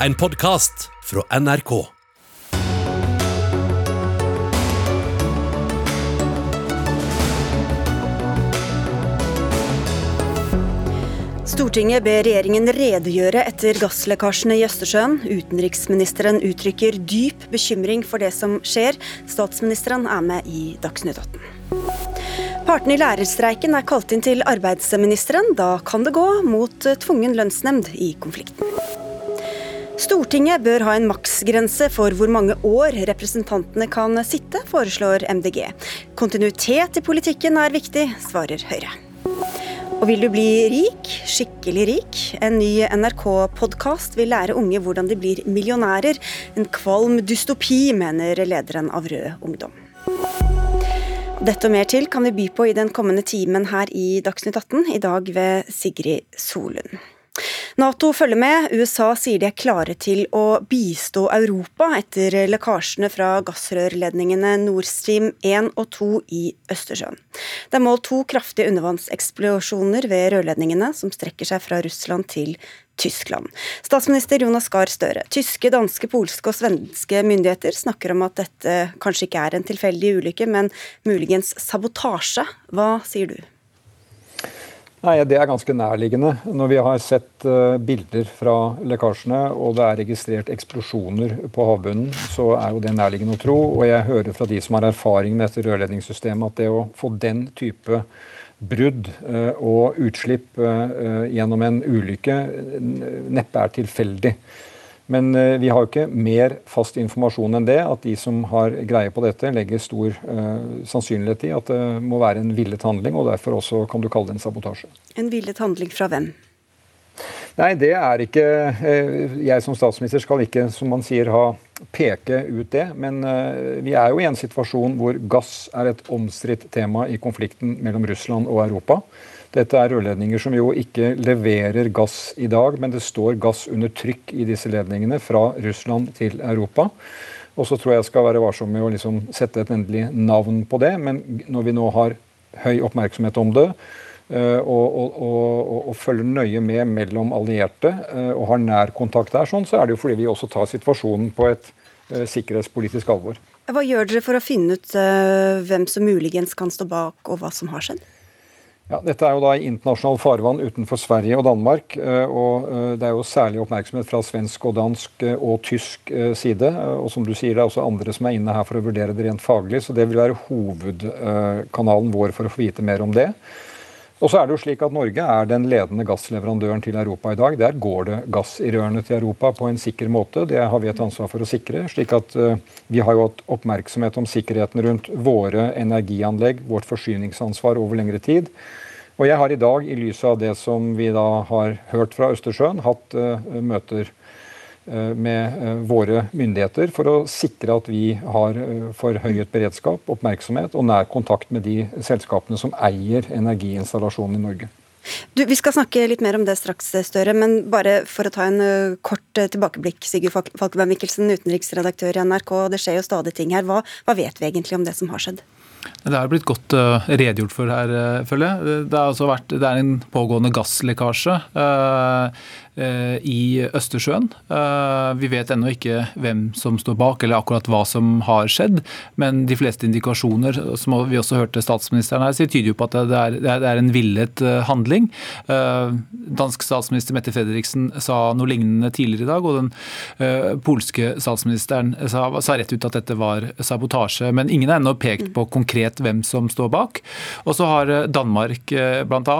En podkast fra NRK. Stortinget ber regjeringen redegjøre etter gasslekkasjene i Østersjøen. Utenriksministeren uttrykker dyp bekymring for det som skjer. Statsministeren er med i Dagsnytt 18. Partene i lærerstreiken er kalt inn til arbeidsministeren. Da kan det gå mot tvungen lønnsnemnd i konflikten. Stortinget bør ha en maksgrense for hvor mange år representantene kan sitte, foreslår MDG. Kontinuitet i politikken er viktig, svarer Høyre. Og vil du bli rik, skikkelig rik? En ny NRK-podkast vil lære unge hvordan de blir millionærer. En kvalm dystopi, mener lederen av Rød Ungdom. Dette og mer til kan vi by på i den kommende timen her i Dagsnytt 18, i dag ved Sigrid Solund. Nato følger med. USA sier de er klare til å bistå Europa etter lekkasjene fra gassrørledningene Nord Stream 1 og 2 i Østersjøen. Det er målt to kraftige undervannseksplosjoner ved rørledningene, som strekker seg fra Russland til Tyskland. Statsminister Jonas Gahr Støre, tyske, danske, polske og svenske myndigheter snakker om at dette kanskje ikke er en tilfeldig ulykke, men muligens sabotasje. Hva sier du? Nei, Det er ganske nærliggende. Når vi har sett uh, bilder fra lekkasjene og det er registrert eksplosjoner på havbunnen, så er jo det nærliggende å tro. Og jeg hører fra de som har erfaring med dette rørledningssystemet, at det å få den type brudd uh, og utslipp uh, gjennom en ulykke neppe er tilfeldig. Men eh, vi har jo ikke mer fast informasjon enn det. At de som har greie på dette, legger stor uh, sannsynlighet i at det må være en villet handling. Og derfor også kan du kalle det en sabotasje. En villet handling fra hvem? Nei, det er ikke uh, Jeg som statsminister skal ikke, som man sier, ha peke ut det. Men vi er jo i en situasjon hvor gass er et omstridt tema i konflikten mellom Russland og Europa. Dette er rørledninger som jo ikke leverer gass i dag, men det står gass under trykk i disse ledningene fra Russland til Europa. Og så tror jeg jeg skal være varsom med å liksom sette et endelig navn på det. Men når vi nå har høy oppmerksomhet om det, eh, og, og, og, og følger nøye med mellom allierte eh, og har nær kontakt der, sånn, så er det jo fordi vi også tar situasjonen på et uh, sikkerhetspolitisk alvor. Hva gjør dere for å finne ut hvem som muligens kan stå bak, og hva som har skjedd? Ja, dette er jo da i internasjonal farvann utenfor Sverige og Danmark. Eh, og eh, Det er jo særlig oppmerksomhet fra svensk og dansk eh, og tysk side. Og som du sier, det er også andre som er inne her for å vurdere det rent faglig. Så det vil være hovedkanalen vår for å få vite mer om det. Og så er det jo slik at Norge er den ledende gassleverandøren til Europa i dag. Der går det gass i rørene til Europa på en sikker måte. Det har vi et ansvar for å sikre. slik at Vi har jo hatt oppmerksomhet om sikkerheten rundt våre energianlegg, vårt forsyningsansvar over lengre tid. Og jeg har i dag, i lys av det som vi da har hørt fra Østersjøen, hatt uh, møter med uh, våre myndigheter for å sikre at vi har forhøyet beredskap, oppmerksomhet og nær kontakt med de selskapene som eier energiinstallasjonen i Norge. Du, vi skal snakke litt mer om det straks, Støre, men bare for å ta en kort tilbakeblikk. Sigurd Falkenberg Mikkelsen, utenriksredaktør i NRK. Det skjer jo stadig ting her. Hva, hva vet vi egentlig om det som har skjedd? Det har blitt godt uh, redegjort for her, uh, føler jeg. Det, altså vært, det, er en pågående gasslekkasje. Eh, i Østersjøen. Eh, vi vet ennå ikke hvem som står bak, eller akkurat hva som har skjedd. Men de fleste indikasjoner, som vi også hørte statsministeren her si, tyder jo på at det er, en villet eh, handling. Dansk statsminister Mette Fredriksen sa noe lignende tidligere i dag, og den polske statsministeren sa rett ut at dette var sabotasje. Men ingen har ennå pekt på konkret hvem som står bak. Og så har Danmark bl.a.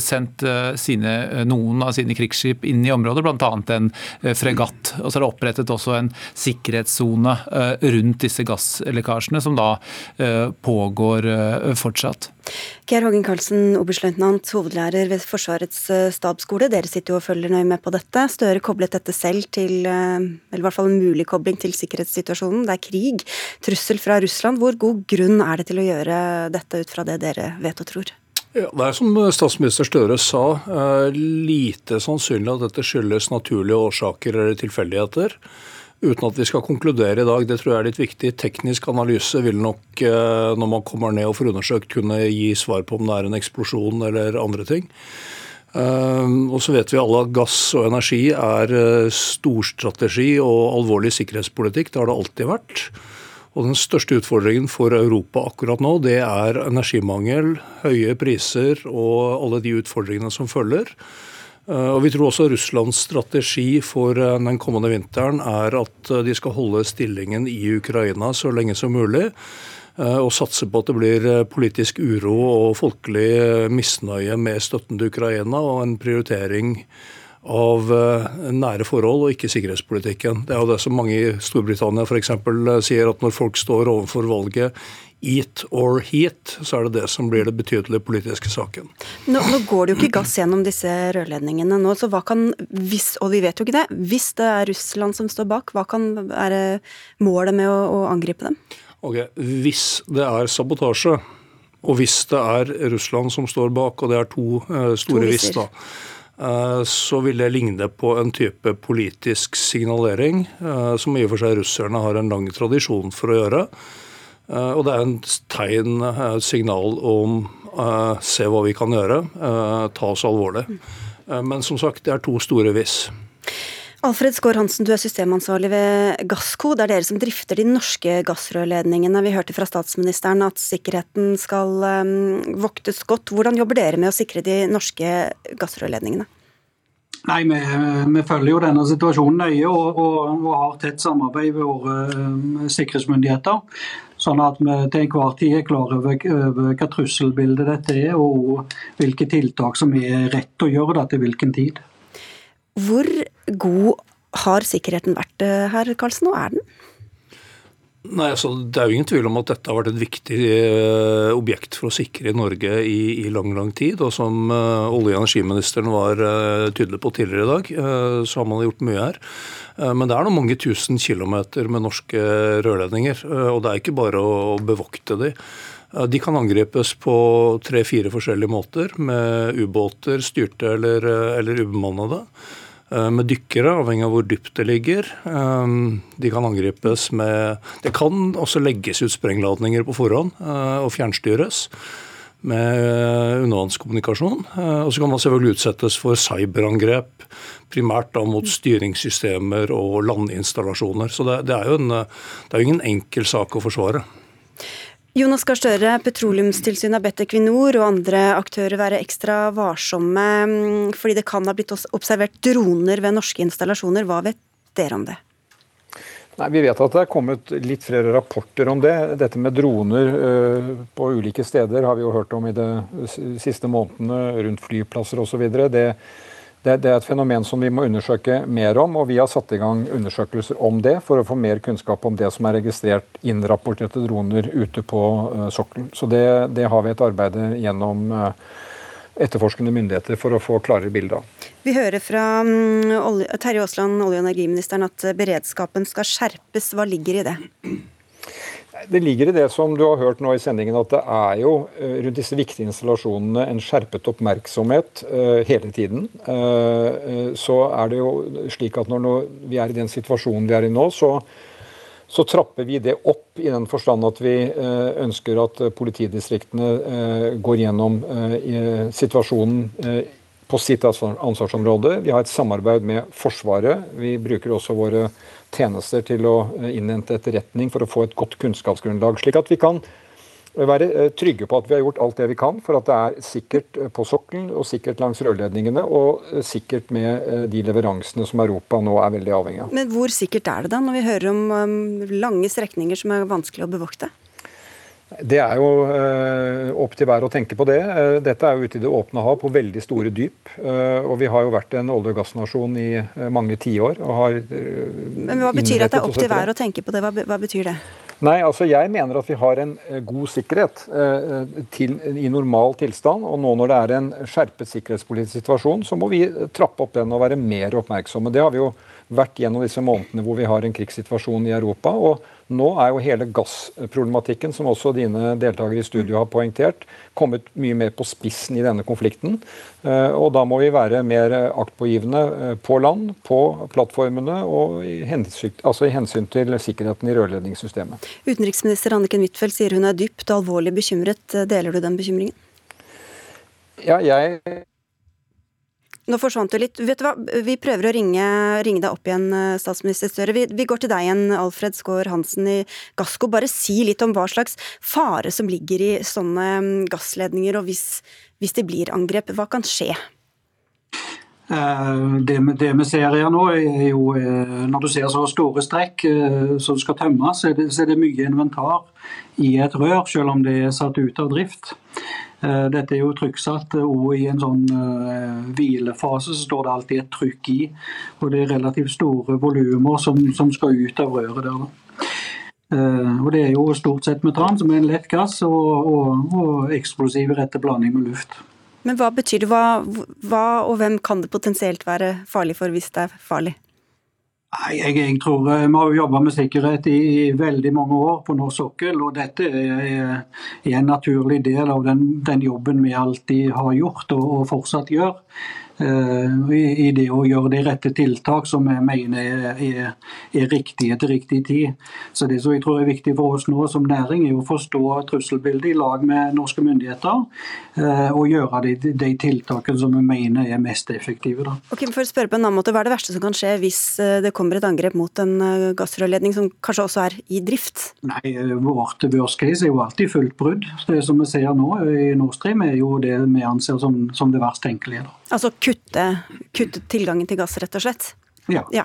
sendt sine, noen av sine krigsskip inn i området, bl.a. en eh, fregatt. Og så er det opprettet også en sikkerhetssone eh, rundt disse gasslekkasjene, som da eh, pågår fortsatt. Geir Hågen Karlsen, oberstløytnant, hovedlærer ved Forsvarets stabsskole. Dere sitter jo og følger nøye med på dette. Støre koblet dette selv til, eller i hvert fall en mulig kobling til sikkerhetssituasjonen. Det er krig, trussel fra Russland. Hvor god grunn er det til å gjøre dette ut fra det dere vet og tror? Ja, Det er som statsminister Støre sa, eh, lite sannsynlig at dette skyldes naturlige årsaker eller tilfeldigheter. Uten at vi skal konkludere i dag, det tror jeg er litt viktig. Teknisk analyse vil nok, eh, når man kommer ned og får undersøkt, kunne gi svar på om det er en eksplosjon eller andre ting. Og så vet vi alle at gass og energi er storstrategi og alvorlig sikkerhetspolitikk. Det har det alltid vært. Og Den største utfordringen for Europa akkurat nå, det er energimangel, høye priser og alle de utfordringene som følger. Og Vi tror også Russlands strategi for eh, den kommende vinteren er at eh, de skal holde stillingen i Ukraina så lenge som mulig. Eh, og satse på at det blir politisk uro og folkelig misnøye med støtten til Ukraina, og en prioritering av nære forhold og ikke sikkerhetspolitikken. Det er jo det som mange i Storbritannia f.eks. sier, at når folk står overfor valget eat or heat, så er det det som blir det betydelige politiske saken. Nå, nå går det jo ikke gass gjennom disse rørledningene nå, så hva kan, hvis, og vi vet jo ikke det, hvis det er Russland som står bak, hva kan være målet med å, å angripe dem? Ok, Hvis det er sabotasje, og hvis det er Russland som står bak, og det er to uh, store hvis, da, så vil det ligne på en type politisk signalering, uh, som i og for seg russerne har en lang tradisjon for å gjøre. Eh, og det er en tegn, et eh, signal om se hva vi kan gjøre, ta oss alvorlig. Men som sagt, det er to store hvis. Alfred Skaar Hansen, du er systemansvarlig ved Gassco. Det er dere som drifter de norske gassrørledningene. Vi hørte fra statsministeren at sikkerheten skal um, voktes godt. Hvordan jobber dere med å sikre de norske gassrørledningene? Nei, vi, vi, følger jo denne situasjonen nøye og, og, og har tett samarbeid med våre uh, sikkerhetsmyndigheter. Sånn at vi til enhver tid er klar over, over hva trusselbildet dette er, og hvilke tiltak som er rett å gjøre da, til hvilken tid. Hvor god har sikkerheten vært eh, her, Karlsen, og er den? Nei, altså, Det er jo ingen tvil om at dette har vært et viktig eh, objekt for å sikre Norge i, i lang lang tid. og Som eh, olje- og energiministeren var eh, tydelig på tidligere i dag, uh, så har man gjort mye her. men det er nå mange tusen kilometer med norske rørledninger. og det er ikke bare å, å bevokte de. De kan angripes på tre-fire forskjellige måter, med ubåter, styrte eller, eller ubemannede. Eh, med dykkere, avhengig av hvor dypt det ligger. Eh, de kan angripes med Det kan også legges ut sprengladninger på forhånd eh, og fjernstyres med undervannskommunikasjon. Og så kan man selvfølgelig utsettes for cyberangrep, primært da mot styringssystemer og landinstallasjoner. Så det, det er jo en, det er ingen enkel sak å forsvare. Jonas Gahr Støre, Petroleumstilsynet har bedt Equinor og andre aktører være ekstra varsomme mm, fordi det kan ha blitt observert droner ved norske installasjoner. Hva vet dere om det? Nei, Vi vet at det er kommet litt flere rapporter om det. Dette med droner uh, på ulike steder har vi jo hørt om i de siste månedene, rundt flyplasser osv. Det, det, det, er et fenomen som vi må undersøke mer om, og vi har satt i gang undersøkelser om det for å få mer kunnskap om det som er registrert innrapporterte droner ute på uh, sokkelen. Så det, det, har vi et arbeid gjennom uh, etterforskende myndigheter for å få klarere bilde av. Vi hører fra um, Terje Aasland, olje- og energiministeren, at beredskapen skal skjerpes. Hva ligger i det? Det ligger i det som du har hørt nå i sendingen, at det er jo eh, rundt disse viktige installasjonene en skjerpet oppmerksomhet uh, hele tiden. Uh, så er det jo slik at når vi er i den situasjonen vi er i nå, så, så trapper vi det opp i den forstand at vi ønsker at politidistriktene går gjennom situasjonen på sitt ansvarsområde. Vi har et samarbeid med Forsvaret. Vi bruker også våre tjenester til å eh, innhente etterretning for å få et godt kunnskapsgrunnlag. Slik at vi kan eh, være eh, trygge på at vi har gjort alt det vi kan for at det er sikkert på sokkelen og sikkert langs rørledningene og sikkert med de leveransene som Europa nå er veldig avhengig av. Men hvor sikkert er det da, når vi hører om lange strekninger som er vanskelig å bevokte? Det er jo eh, opp til hver å tenke på det. Eh, dette er jo ute i det åpne hav på veldig store dyp. Eh, og vi har jo vært en olje- og gassnasjon i mange tiår. Men hva betyr at det er opp til hver å tenke på det? Hva, hva, betyr det? Nei, altså Jeg mener at vi har en god sikkerhet til, i normal tilstand. Og nå når det er en skjerpet sikkerhetspolitisk situasjon, så må vi trappe opp den og være mer oppmerksomme. Det har vi jo vært gjennom disse månedene hvor vi har en krigssituasjon i Europa. og Nå er jo hele gassproblematikken, som også dine deltakere i studio har poengtert, kommet mye mer på spissen i denne konflikten. Eh, og Da må vi være mer aktpågivende eh, på land, på plattformene og i hensyn, altså i hensyn til sikkerheten i rørledningssystemet. Utenriksminister Anniken Huitfeldt sier hun er dypt og alvorlig bekymret. Deler du den bekymringen? Ja, jeg Nå forsvant du litt. Vet du hva? Vi prøver å ringe, ringe deg opp igjen, eh, statsminister Støre. Vi, vi, går til deg igjen, Alfred Skaar Hansen i Gassco. Bare si litt om hva slags fare som ligger i sånne mm, gassledninger, og hvis, hvis det blir angrep, hva kan skje? Eh, det, det, vi ser her nå, er jo eh, når du ser så store strekk som skal tømmes, så så er det mye inventar i et rør, selv om det er satt ut av drift. Eh, dette er jo trykksatt, og i en sånn hvilefase så står det alltid et trykk i. Og det er relativt store volumer som, som, skal ut av røret der. Og Det er jo stort sett metan, som er en lett gass, og, og, og eksplosiv rette blanding med luft. Men hva betyr det? Hva, hva og hvem kan det potensielt være farlig for hvis det er farlig? Nei, jeg, jeg, tror eh, Vi har jo jobba med sikkerhet i, i, veldig mange år på norsk sokkel. og Dette er, er en naturlig del av den, den, jobben vi alltid har gjort og, og fortsatt gjør. Eh, i det å gjøre de rette tiltak som jeg mener er, er riktige til riktig tid. Så Det som jeg tror er viktig for oss nå som næring, er å forstå trusselbildet i lag med norske myndigheter. Eh, og gjøre de, de tiltakene som vi mener er mest effektive. Da. Ok, for å spørre på en annen måte, Hva er det verste som kan skje hvis eh, det kommer et angrep mot en gassrørledning som kanskje også er i drift? Nei, Vårt worst case er jo alltid fullt brudd. Det som vi ser nå i Nord Stream er jo det vi anser som, som det verst tenkelige. Da. Altså kutte, kutte, tilgangen til gass, rett og slett? Ja. ja.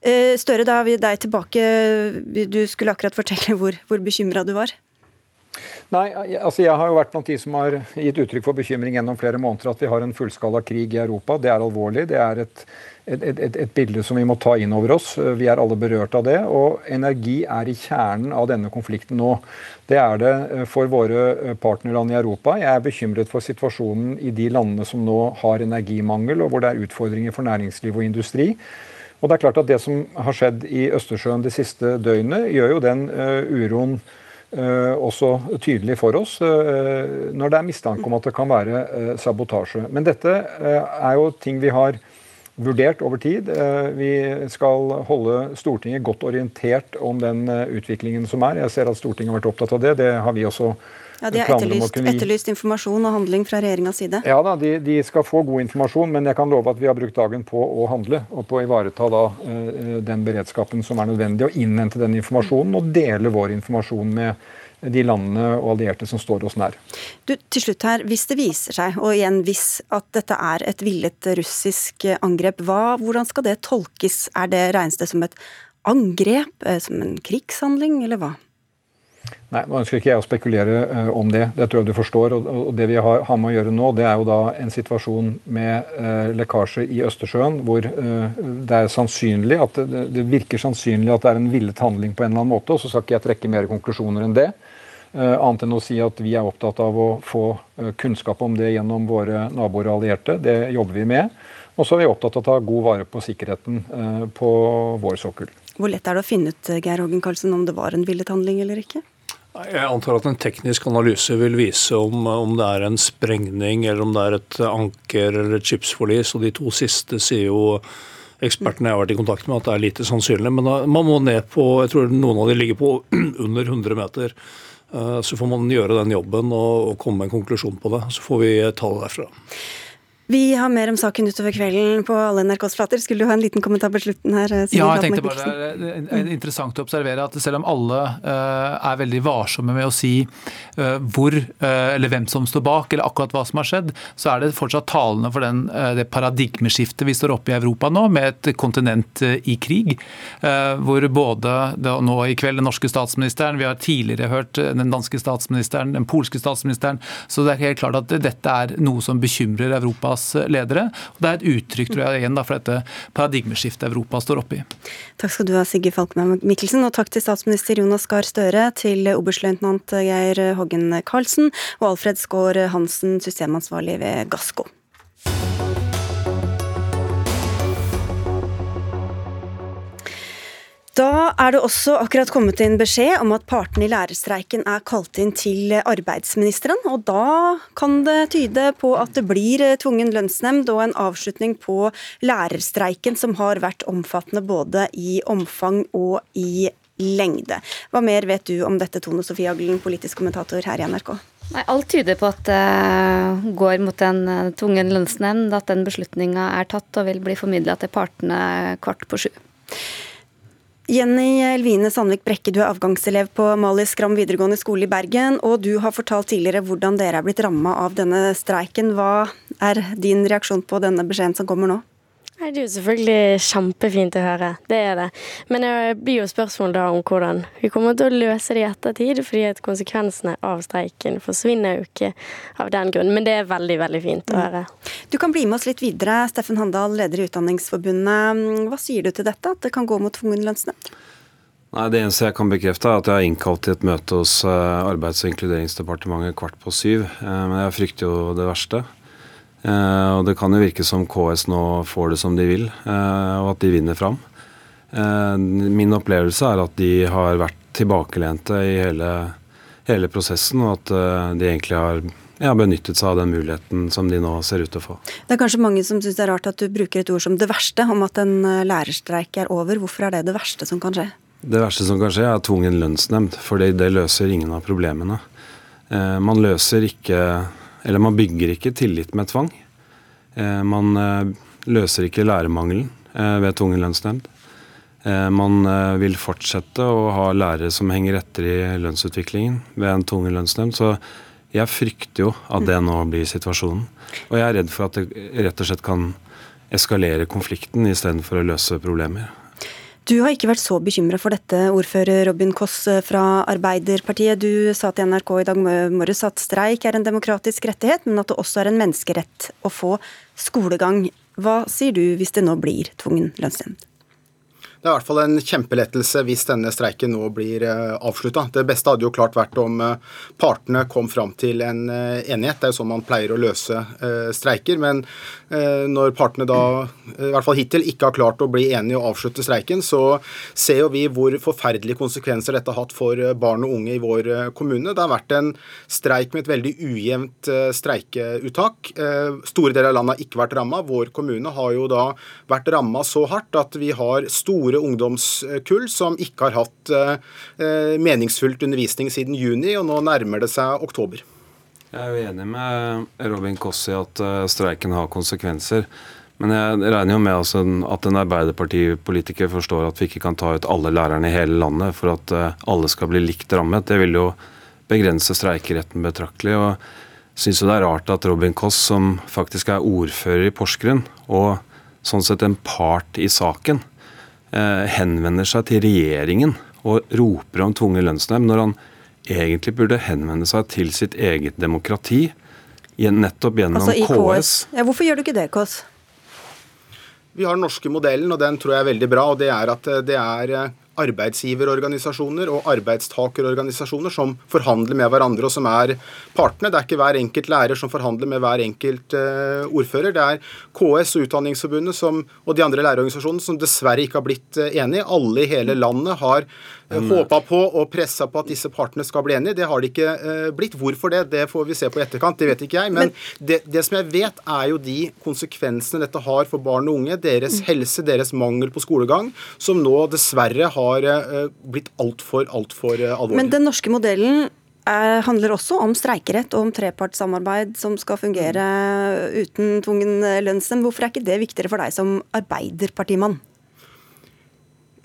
Eh, Støre, da er vi deg tilbake. Du skulle akkurat fortelle hvor, hvor bekymra du var. Nei, altså Jeg har jo vært blant de som har gitt uttrykk for bekymring gjennom flere måneder at vi har en fullskala krig i Europa. Det er alvorlig. Det er et et, et, et, bilde som vi må ta inn over oss. Vi er alle berørt av det. Og energi er i kjernen av denne konflikten nå. Det er det eh, for våre eh, partnerland i Europa. Jeg er bekymret for situasjonen i de landene som nå har energimangel, og hvor det er utfordringer for næringsliv og industri. Og Det er klart at det som har skjedd i Østersjøen det siste døgnet, gjør jo den uh, uroen også tydelig for oss uh, når det er mistanke om at det kan være sabotasje. Men dette er jo ting vi har vurdert over tid. Eh, vi skal holde Stortinget godt orientert om den eh, utviklingen som er. Jeg ser at Stortinget har vært opptatt av det. Det har vi også ja, De har etterlyst, etterlyst, informasjon og handling fra regjeringas side? Ja da, de, de, skal få god informasjon, men jeg kan love at vi har brukt dagen på å handle. Og på å ivareta da, uh, den beredskapen som er nødvendig, og innhente den informasjonen og dele vår informasjon med de landene og allierte som står oss nær. Du, til slutt her, Hvis det viser seg, og igjen hvis, at dette er et villet russisk angrep, hva, hvordan skal det tolkes? Er det Regnes det som et angrep, eh, som en krigshandling, eller hva? Nei, Nå ønsker ikke jeg å spekulere uh, om det. Det tror jeg du forstår. Og, og Det vi har, har, med å gjøre nå, det er jo da en situasjon med uh, lekkasje i Østersjøen hvor uh, det er sannsynlig at det, det, virker sannsynlig at det er en villet handling på en eller annen måte. og Så skal ikke jeg trekke mer konklusjoner enn det. annet enn å si at vi er opptatt av å få kunnskap om det gjennom våre naboer og allierte. Det jobber vi med. Og så er vi opptatt av å ta god vare på sikkerheten på vår sokkel. Hvor lett er det å finne ut Geir Hågen Karlsen, om det var en villet handling eller ikke? Jeg antar at en teknisk analyse vil vise om, om, det er en sprengning eller om det er et anker eller et skipsforlis. og De to siste sier jo ekspertene jeg har vært i kontakt med at det er lite sannsynlig. Men da, man må ned på jeg tror noen av de ligger på under 100 meter. Eh, så får man gjøre den jobben og, og komme med en konklusjon på det. Så får vi ta det derfra. Vi har mer om saken utover kvelden på alle NRKs flater. Skulle du ha en liten kommentar på slutten her? Siri ja, jeg tenkte bare det er interessant å observere at selv om alle uh, er veldig varsomme med å si uh, hvor eller hvem som står bak, eller akkurat hva som har skjedd, så er det fortsatt talende for den, det paradigmeskiftet vi står oppe i Europa nå, med et kontinent i krig. Hvor både nå i kveld den norske statsministeren, vi har tidligere hørt den danske statsministeren, den polske statsministeren. Så det er helt klart at dette er noe som bekymrer Europas Europas ledere. Og det er et uttrykk tror jeg, igjen da, for dette paradigmeskiftet Europa står oppe i. Takk skal du ha, Sigurd Falkmann Mikkelsen, og takk til statsminister Jonas Gahr Støre, til oberstløytnant Geir Hoggen Karlsen og Alfred Skaar Hansen, systemansvarlig ved Gassco. Da er det også akkurat kommet inn beskjed om at partene i lærerstreiken er kalt inn til arbeidsministeren. Og da kan det tyde på at det blir tvungen lønnsnemnd og en avslutning på lærerstreiken, som har vært omfattende både i omfang og i lengde. Hva mer vet du om dette, Tone Sofie Aglen, politisk kommentator her i NRK? Nei, Alt tyder på at det går mot en uh, tvungen lønnsnemnd, at den beslutninga er tatt og vil bli formidla til partene kvart på sju. Jenny Elvine Sandvik Brekke, du er avgangselev på Mali Skram videregående skole i Bergen. Og du har fortalt tidligere hvordan dere er blitt ramma av denne streiken. Hva er din reaksjon på denne beskjeden som kommer nå? Det er jo selvfølgelig kjempefint å høre, det er det. Men det blir jo spørsmål da om hvordan vi kommer til å løse det i ettertid, fordi at konsekvensene av streiken forsvinner jo ikke av den grunn. Men det er veldig, veldig fint å høre. Du kan bli med oss litt videre. Steffen Handal, leder i Utdanningsforbundet. Hva sier du til dette, at det kan gå mot tvungen lønnsnevnd? Nei, Det eneste jeg kan bekrefte, er at jeg har innkalt til et møte hos eh, Arbeids- og inkluderingsdepartementet kvart på syv. Eh, men jeg frykter jo det verste. Eh, og det kan jo virke som KS nå får det som de vil, eh, og at de vinner fram. Eh, min opplevelse er at de har vært tilbakelente i hele, hele prosessen, og at de egentlig har ja, benyttet seg av den muligheten som de nå ser ut til å få. Det er kanskje mange som syns det er rart at du bruker et ord som det verste, om at en lærerstreik er over. Hvorfor er det det verste som kan skje? Det verste som kan skje, er tvungen lønnsnemnd, for det, det løser ingen av problemene. Man løser ikke eller man bygger ikke tillit med tvang. Eh, man eh, løser ikke lærermangelen eh, ved tvungen lønnsnemnd. Man vil fortsette å ha lærere som henger etter i lønnsutviklingen ved en tvungen lønnsnemnd. Så jeg frykter jo at det nå blir situasjonen. Og jeg er redd for at det rett og slett kan eskalere konflikten istedenfor å løse problemer. Du har ikke vært så bekymra for dette, ordfører Robin Koss fra Arbeiderpartiet. Du sa til NRK i dag morges at streik er en demokratisk rettighet, men at det også er en menneskerett å få skolegang. Hva sier du hvis det nå blir tvungen lønnsnemnd? Det er i hvert fall en kjempelettelse hvis denne streiken nå blir eh, avslutta. Det beste hadde jo klart vært om uh, partene kom fram til en uh, enighet. Det er jo sånn man pleier å løse streiker. Men når partene da, i hvert fall hittil, ikke har klart å bli enige og avslutte streiken, så ser jo vi hvor forferdelige konsekvenser dette har hatt for barn og unge i vår kommune. Det har vært en streik med et veldig ujevnt streikeuttak. Store deler av landet har ikke vært ramma. Vår kommune har jo da vært ramma så hardt at vi har store store ungdomskull som ikke har hatt eh, meningsfullt undervisning siden juni, og nå nærmer det seg oktober. Jeg er jo enig med Robin Koss i at eh, streiken har konsekvenser. Men jeg regner jo med altså at en Arbeiderpartipolitiker forstår at vi ikke kan ta ut alle lærerne i hele landet for at eh, alle skal bli likt rammet. Det vil jo begrense streikeretten betraktelig. og syns det er rart at Robin Koss, som faktisk er ordfører i Porsgrunn, og sånn sett en part i saken, Eh, henvender seg til regjeringen og roper om tvungen lønnsnemnd, når han egentlig burde henvende seg til sitt eget demokrati, nettopp gjennom altså KS. KS. Ja, hvorfor gjør du ikke det, KS? Vi har den norske modellen, og den tror jeg er veldig bra. og Det er at det er eh, arbeidsgiverorganisasjoner og arbeidstakerorganisasjoner som forhandler med hverandre, og som er partene. Det er ikke hver enkelt lærer som forhandler med hver enkelt uh, ordfører. Det er KS og Utdanningsforbundet som, og de andre lærerorganisasjonene som dessverre ikke har blitt uh, enige. Alle i hele landet har håpa på og pressa på at disse partene skal bli enige. Det har de ikke uh, blitt. Hvorfor det? Det får vi se på i etterkant. Det vet ikke jeg. Men, Men det, det, som jeg vet, er jo de konsekvensene dette har for barn og unge. Deres helse, deres mangel på skolegang, som nå dessverre har eh, blitt altfor, altfor eh, alvorlig. Men den norske modellen er, eh, handler også om streikerett og om trepartssamarbeid som skal fungere uten tvungen lønnsnemnd. Hvorfor er ikke det viktigere for deg som arbeiderpartimann?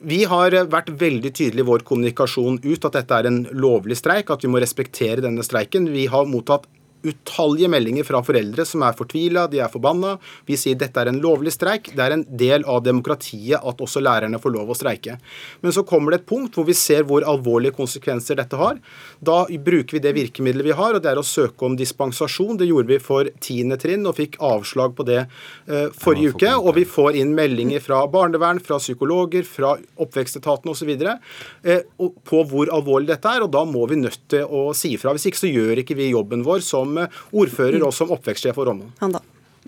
Vi har vært veldig tydelige i vår kommunikasjon ut at dette er en lovlig streik, at vi må respektere denne streiken. Vi har mottatt utallige meldinger fra foreldre som er fortvila, de er forbanna. Vi sier dette er en lovlig streik. Det er en del av demokratiet at også lærerne får lov å streike. Men så kommer det et punkt hvor vi ser hvor alvorlige konsekvenser dette har. Da bruker vi det virkemidlet vi har, og det er å søke om dispensasjon. Det gjorde vi for tiende trinn og fikk avslag på det uh, forrige uke. Og vi får inn meldinger fra barnevern, fra psykologer, fra oppvekstetaten osv. Uh, på hvor alvorlig dette er, og da må vi nødt til å si ifra. Hvis ikke så gjør ikke vi jobben vår som ordfører og som oppvekstsjef for Rondane.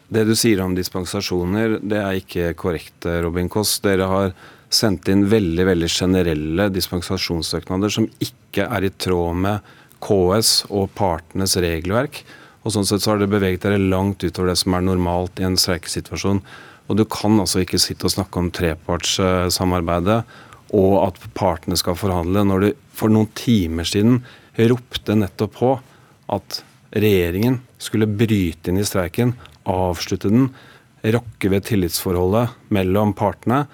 Det du sier om dispensasjoner, det er ikke korrekt, Robin Koss. Dere har sendt inn veldig veldig generelle dispensasjonssøknader som ikke er i tråd med KS og partenes regelverk. Og sånn sett så har dere beveget dere langt utover det som er normalt i en streikesituasjon. Og du kan altså ikke sitte og snakke om trepartssamarbeidet og at partene skal forhandle, når du for noen timer siden ropte nettopp på at regjeringen skulle bryte inn i streiken, avslutte den, rokke ved tillitsforholdet mellom partene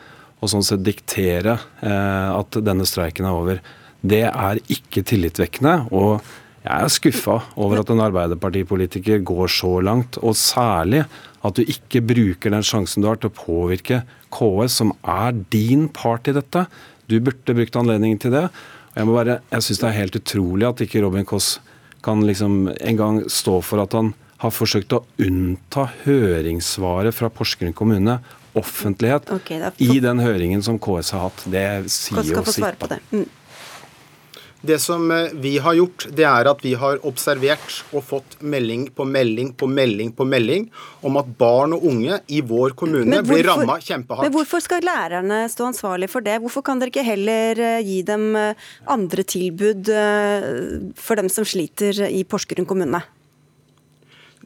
og sånn sett diktere eh, at denne streiken er over. Det er ikke tillitvekkende. og jeg er skuffa over at en Arbeiderpartipolitiker går så langt, og særlig at du ikke bruker den sjansen du har til å påvirke KS, som er din part i dette. Du burde brukt anledningen til det. Og Jeg, må jeg syns det er helt utrolig at ikke Robin Koss kan liksom en gang stå for at han har forsøkt å unnta høringssvaret fra Porsgrunn kommune offentlighet okay, i den høringen som KS har hatt. Det sier jo sitt. Det som eh, vi har gjort, det er at vi har observert og fått melding på melding på melding på melding om at barn og unge i vår kommune hvorfor, blir ramma kjempehardt. Men hvorfor skal lærerne stå ansvarlig for det? Hvorfor kan dere ikke heller eh, gi dem eh, andre tilbud for dem som sliter i Porsgrunn kommune?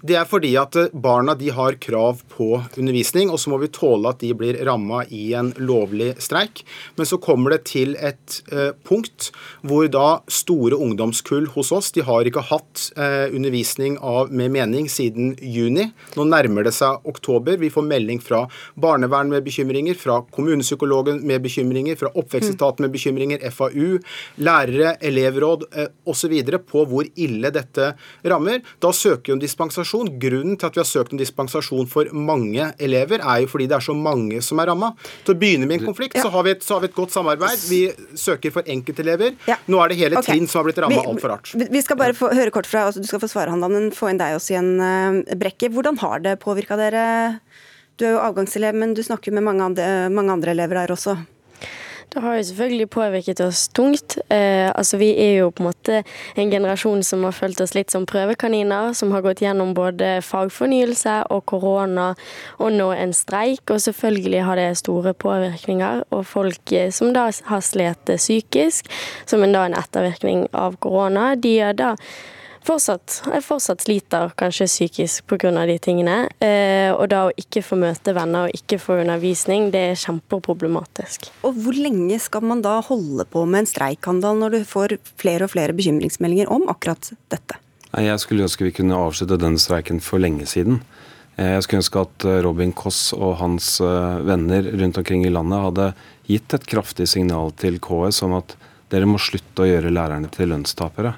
Det er fordi at eh, barna de har krav på undervisning, og så må vi tåle at de blir ramma i en lovlig streik. Men så kommer det til et eh, punkt hvor da store ungdomskull hos oss de har ikke hatt eh, undervisning av, med mening siden juni. Nå nærmer det seg oktober. Vi får melding fra barnevern med bekymringer, fra kommunepsykologen med bekymringer, fra oppvekstetaten med bekymringer, FAU, lærere, elevråd eh, osv. på hvor ille dette rammer. Da søker om dispensasjon dispensasjon. Grunnen til at vi har søkt om dispensasjon for mange elever, er jo fordi det er så mange som er ramma. Til å begynne med en konflikt, så, har et, så, har vi et, godt samarbeid. Vi søker for enkeltelever. Ja. Nå er det hele okay. trinn som har blitt ramma altfor hardt. Vi skal bare få høre kort fra, altså, Du skal få svare, Handan, men få inn deg også igjen, uh, Brekke. Hvordan har det påvirka dere? Du er jo avgangselev, men du snakker med mange andre, mange andre elever der også. Det har jo selvfølgelig påvirket oss tungt. Eh, altså Vi er jo på en måte en generasjon som har følt oss litt som prøvekaniner, som har gått gjennom både fagfornyelse og korona og nå en streik. Og selvfølgelig har det store påvirkninger. Og folk eh, som da har slitt psykisk, som en da en ettervirkning av korona, de er da fortsatt, jeg fortsatt sliter kanskje psykisk pga. de tingene. Eh, og da å ikke få møte venner og ikke få undervisning, det er kjempeproblematisk. Og Hvor lenge skal man da holde på med en streikhandel når du får flere og flere bekymringsmeldinger om akkurat dette? Jeg skulle ønske vi kunne avslutte denne streiken for lenge siden. Eh, jeg skulle ønske at eh, Robin Koss og hans venner rundt omkring i landet hadde gitt et kraftig signal til KS om at dere må slutte å gjøre lærerne til lønnstapere.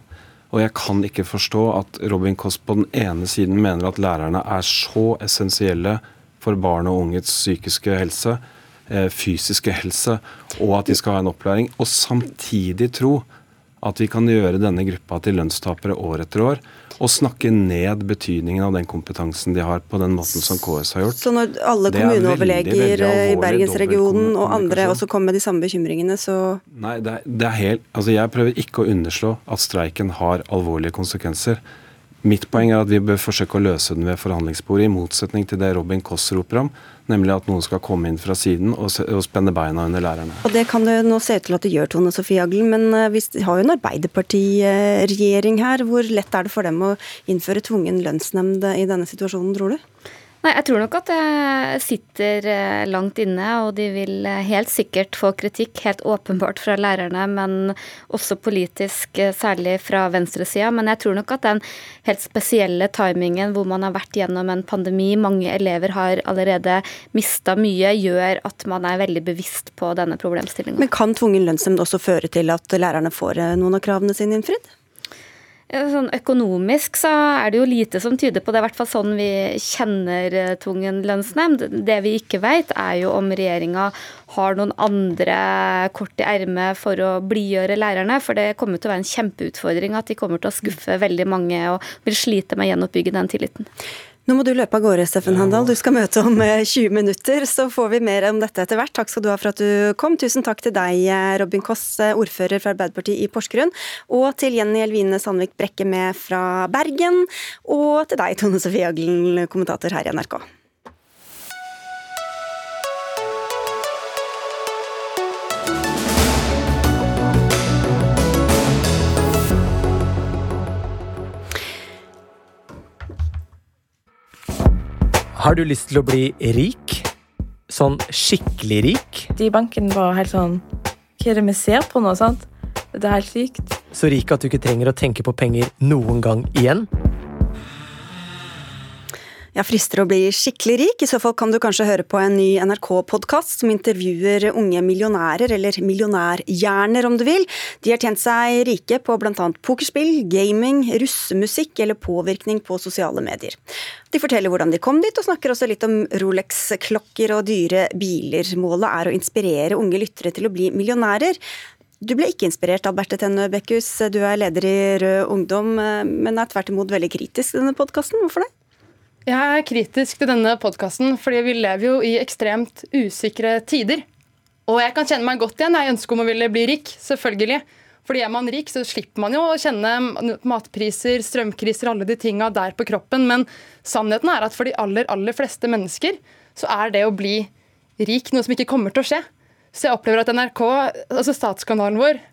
Og jeg kan ikke forstå at Robin Koss på den ene siden mener at lærerne er så essensielle for barn og unges psykiske helse, eh, fysiske helse, og at de skal ha en opplæring, og samtidig tro at vi kan gjøre denne gruppa til lønnstapere år etter år og snakke ned betydningen av den kompetansen de har, på den måten som KS har gjort. Så når alle kommuneoverleger i Bergensregionen og andre også kommer med de samme bekymringene, så Nei, det er, det er helt Altså, jeg prøver ikke å underslå at streiken har alvorlige konsekvenser. Mitt poeng er at vi bør forsøke å løse den ved forhandlingsbordet, i motsetning til det Robin Koss roper om, nemlig at noen skal komme inn fra siden og, spenne beina under lærerne. Og Det kan det nå se ut til at det gjør, Tone Sofie Aglen, men eh, vi har jo en Arbeiderpartiregjering her. Hvor lett er det for dem å innføre tvungen lønnsnemnd i denne situasjonen, tror du? Nei, Jeg tror nok at det sitter eh, langt inne, og de vil eh, helt sikkert få kritikk, helt åpenbart fra lærerne, men også politisk, eh, særlig fra venstresida. Men jeg tror nok at den helt spesielle timingen hvor man har vært gjennom en pandemi, mange elever har allerede mista mye, gjør at man er veldig bevisst på denne problemstillinga. Men kan tvungen lønnsnemnd også føre til at lærerne får noen av kravene sine innfridd? Sånn økonomisk så er det jo lite som tyder på det, i hvert fall sånn vi kjenner eh, tvungen lønnsnemnd. Det vi ikke vet, er jo om regjeringa har noen andre kort i ermet for å blidgjøre lærerne. For det kommer til å være en kjempeutfordring at de kommer til å skuffe veldig mange og vil slite med å gjenoppbygge den tilliten. Nå må du løpe av gårde, Steffen Handal. Du skal møte om 20 eh, minutter, så får vi mer om dette etter hvert. Takk skal du ha for at du kom. Tusen takk til deg, eh, Robin Koss, eh, ordfører for Arbeiderpartiet i Porsgrunn, og til Jenny Elvine Sandvik Brekke med fra Bergen, og til deg, Tone Sofie Aglen, kommentator her i NRK. Har du lyst til å bli rik? Sånn skikkelig rik? De i banken var helt sånn Hva er det vi ser på nå? sant? Det er helt sykt. Så rik at du ikke trenger å tenke på penger noen gang igjen? Ja, Frister å bli skikkelig rik? I så fall kan du kanskje høre på en ny NRK-podkast som intervjuer unge millionærer, eller millionærhjerner om du vil. De har tjent seg rike på bl.a. pokerspill, gaming, russemusikk eller påvirkning på sosiale medier. De forteller hvordan de kom dit, og snakker også litt om Rolex-klokker og dyre biler. Målet er å inspirere unge lyttere til å bli millionærer. Du ble ikke inspirert, Alberte Tenne Bekkhus, du er leder i Rød Ungdom, men er tvert imot veldig kritisk til denne podkasten. Hvorfor det? Jeg er kritisk til denne podkasten fordi vi lever jo i ekstremt usikre tider. Og jeg kan kjenne meg godt igjen. Jeg ønsker om å ville bli rik, selvfølgelig. Fordi er man rik, så slipper man jo å kjenne matpriser, strømkriser, alle de tinga der på kroppen. Men sannheten er at for de aller, aller fleste mennesker så er det å bli rik noe som ikke kommer til å skje. Så jeg opplever at NRK, altså statskanalen vår,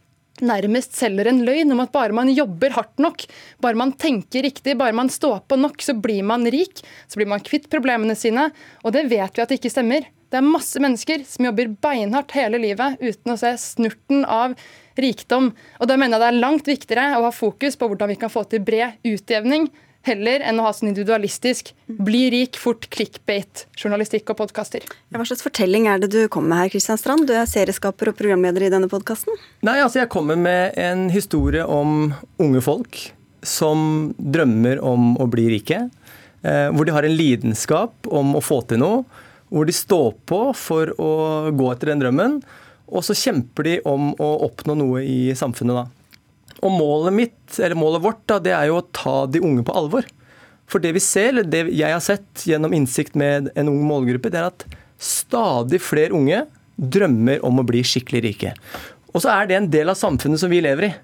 nærmest selger en løgn om at bare man jobber hardt nok, bare man tenker riktig, bare man står på nok, så blir man rik. Så blir man kvitt problemene sine. Og det vet vi at det ikke stemmer. Det er masse mennesker som jobber beinhardt hele livet uten å se snurten av rikdom. Og da mener jeg det er langt viktigere å ha fokus på hvordan vi kan få til bred utjevning heller enn å ha sånn individualistisk bli rik fort clickbait-journalistikk og podkaster. Hva slags fortelling er det du kommer med her, Kristian Strand? Du er serieskaper og programleder i denne podkasten. Nei, altså jeg kommer med en historie om unge folk som drømmer om å bli rike. Eh, hvor de har en lidenskap om å få til noe. Hvor de står på for å gå etter den drømmen. Og så kjemper de om å oppnå noe i samfunnet, da. Og målet mitt, eller målet vårt, da, det er jo å ta de unge på alvor. For det vi ser, eller det jeg har sett gjennom innsikt med en ung målgruppe, det er at stadig flere unge drømmer om å bli skikkelig rike. Og så er det en del av samfunnet som vi lever i.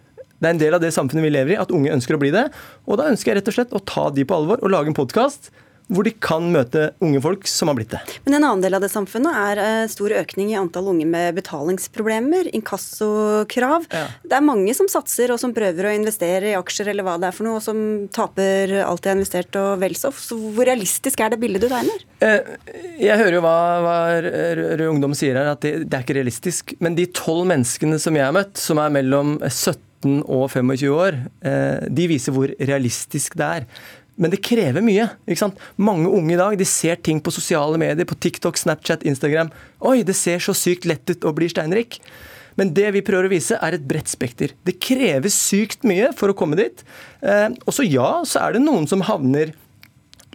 Det er en del av det samfunnet vi lever i, at unge ønsker å bli det. Og da ønsker jeg rett og slett å ta de på alvor og lage en podkast hvor de kan møte unge folk som har blitt det. Men en annen del av det samfunnet er eh, stor økning i antall unge med betalingsproblemer, inkassokrav. Ja. Det er mange som satser og som prøver å investere i aksjer eller hva det er for noe, og som taper alt de har investert og vel så. Hvor realistisk er det bildet du tegner? Eh, jeg hører jo hva, hva Rød Ungdom sier her, at det, det er ikke realistisk. Men de tolv menneskene som jeg har møtt, som er mellom 17 og 25 år, eh, de viser hvor realistisk det er. Men det krever mye. ikke sant? Mange unge i dag de ser ting på sosiale medier, på TikTok, Snapchat, Instagram. Oi, det ser så sykt lett ut å bli steinrik. Men det vi prøver å vise, er et bredt spekter. Det krever sykt mye for å komme dit. Eh, og så ja, så er det noen som havner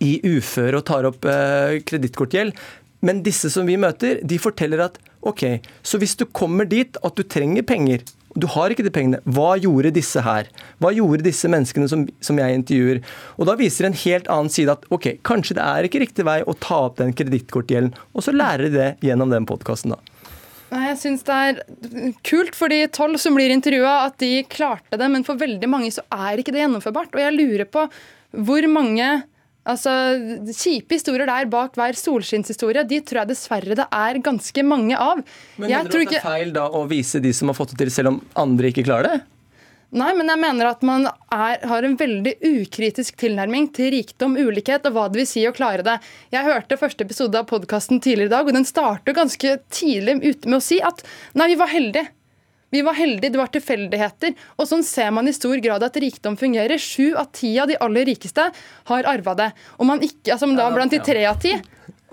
i uføre og tar opp eh, kredittkortgjeld. Men disse som vi møter, de forteller at ok, så hvis du kommer dit at du trenger penger, du har ikke de pengene. Hva gjorde disse her? Hva gjorde disse menneskene som, som jeg intervjuer? Og Da viser en helt annen side at ok, kanskje det er ikke riktig vei å ta opp den kredittkortgjelden. Og så lærer de det gjennom den podkasten, da. Jeg syns det er kult for de tolv som blir intervjua, at de klarte det. Men for veldig mange så er ikke det gjennomførbart. Og jeg lurer på hvor mange Altså, Kjipe historier der bak hver solskinnshistorie, de tror jeg dessverre det er ganske mange av. Men Mener du at det er feil da å vise de som har fått det til, selv om andre ikke klarer det? Nei, men jeg mener at man er, har en veldig ukritisk tilnærming til rikdom, ulikhet og hva det vil si å klare det. Jeg hørte første episode av podkasten tidligere i dag, og den starter ganske tidlig ute med å si at nei, vi var heldige. Vi var heldige, det var tilfeldigheter. Og sånn ser man i stor grad at rikdom fungerer. Sju av ti av de aller rikeste har arva det. Og man ikke, altså da blant de tre av ti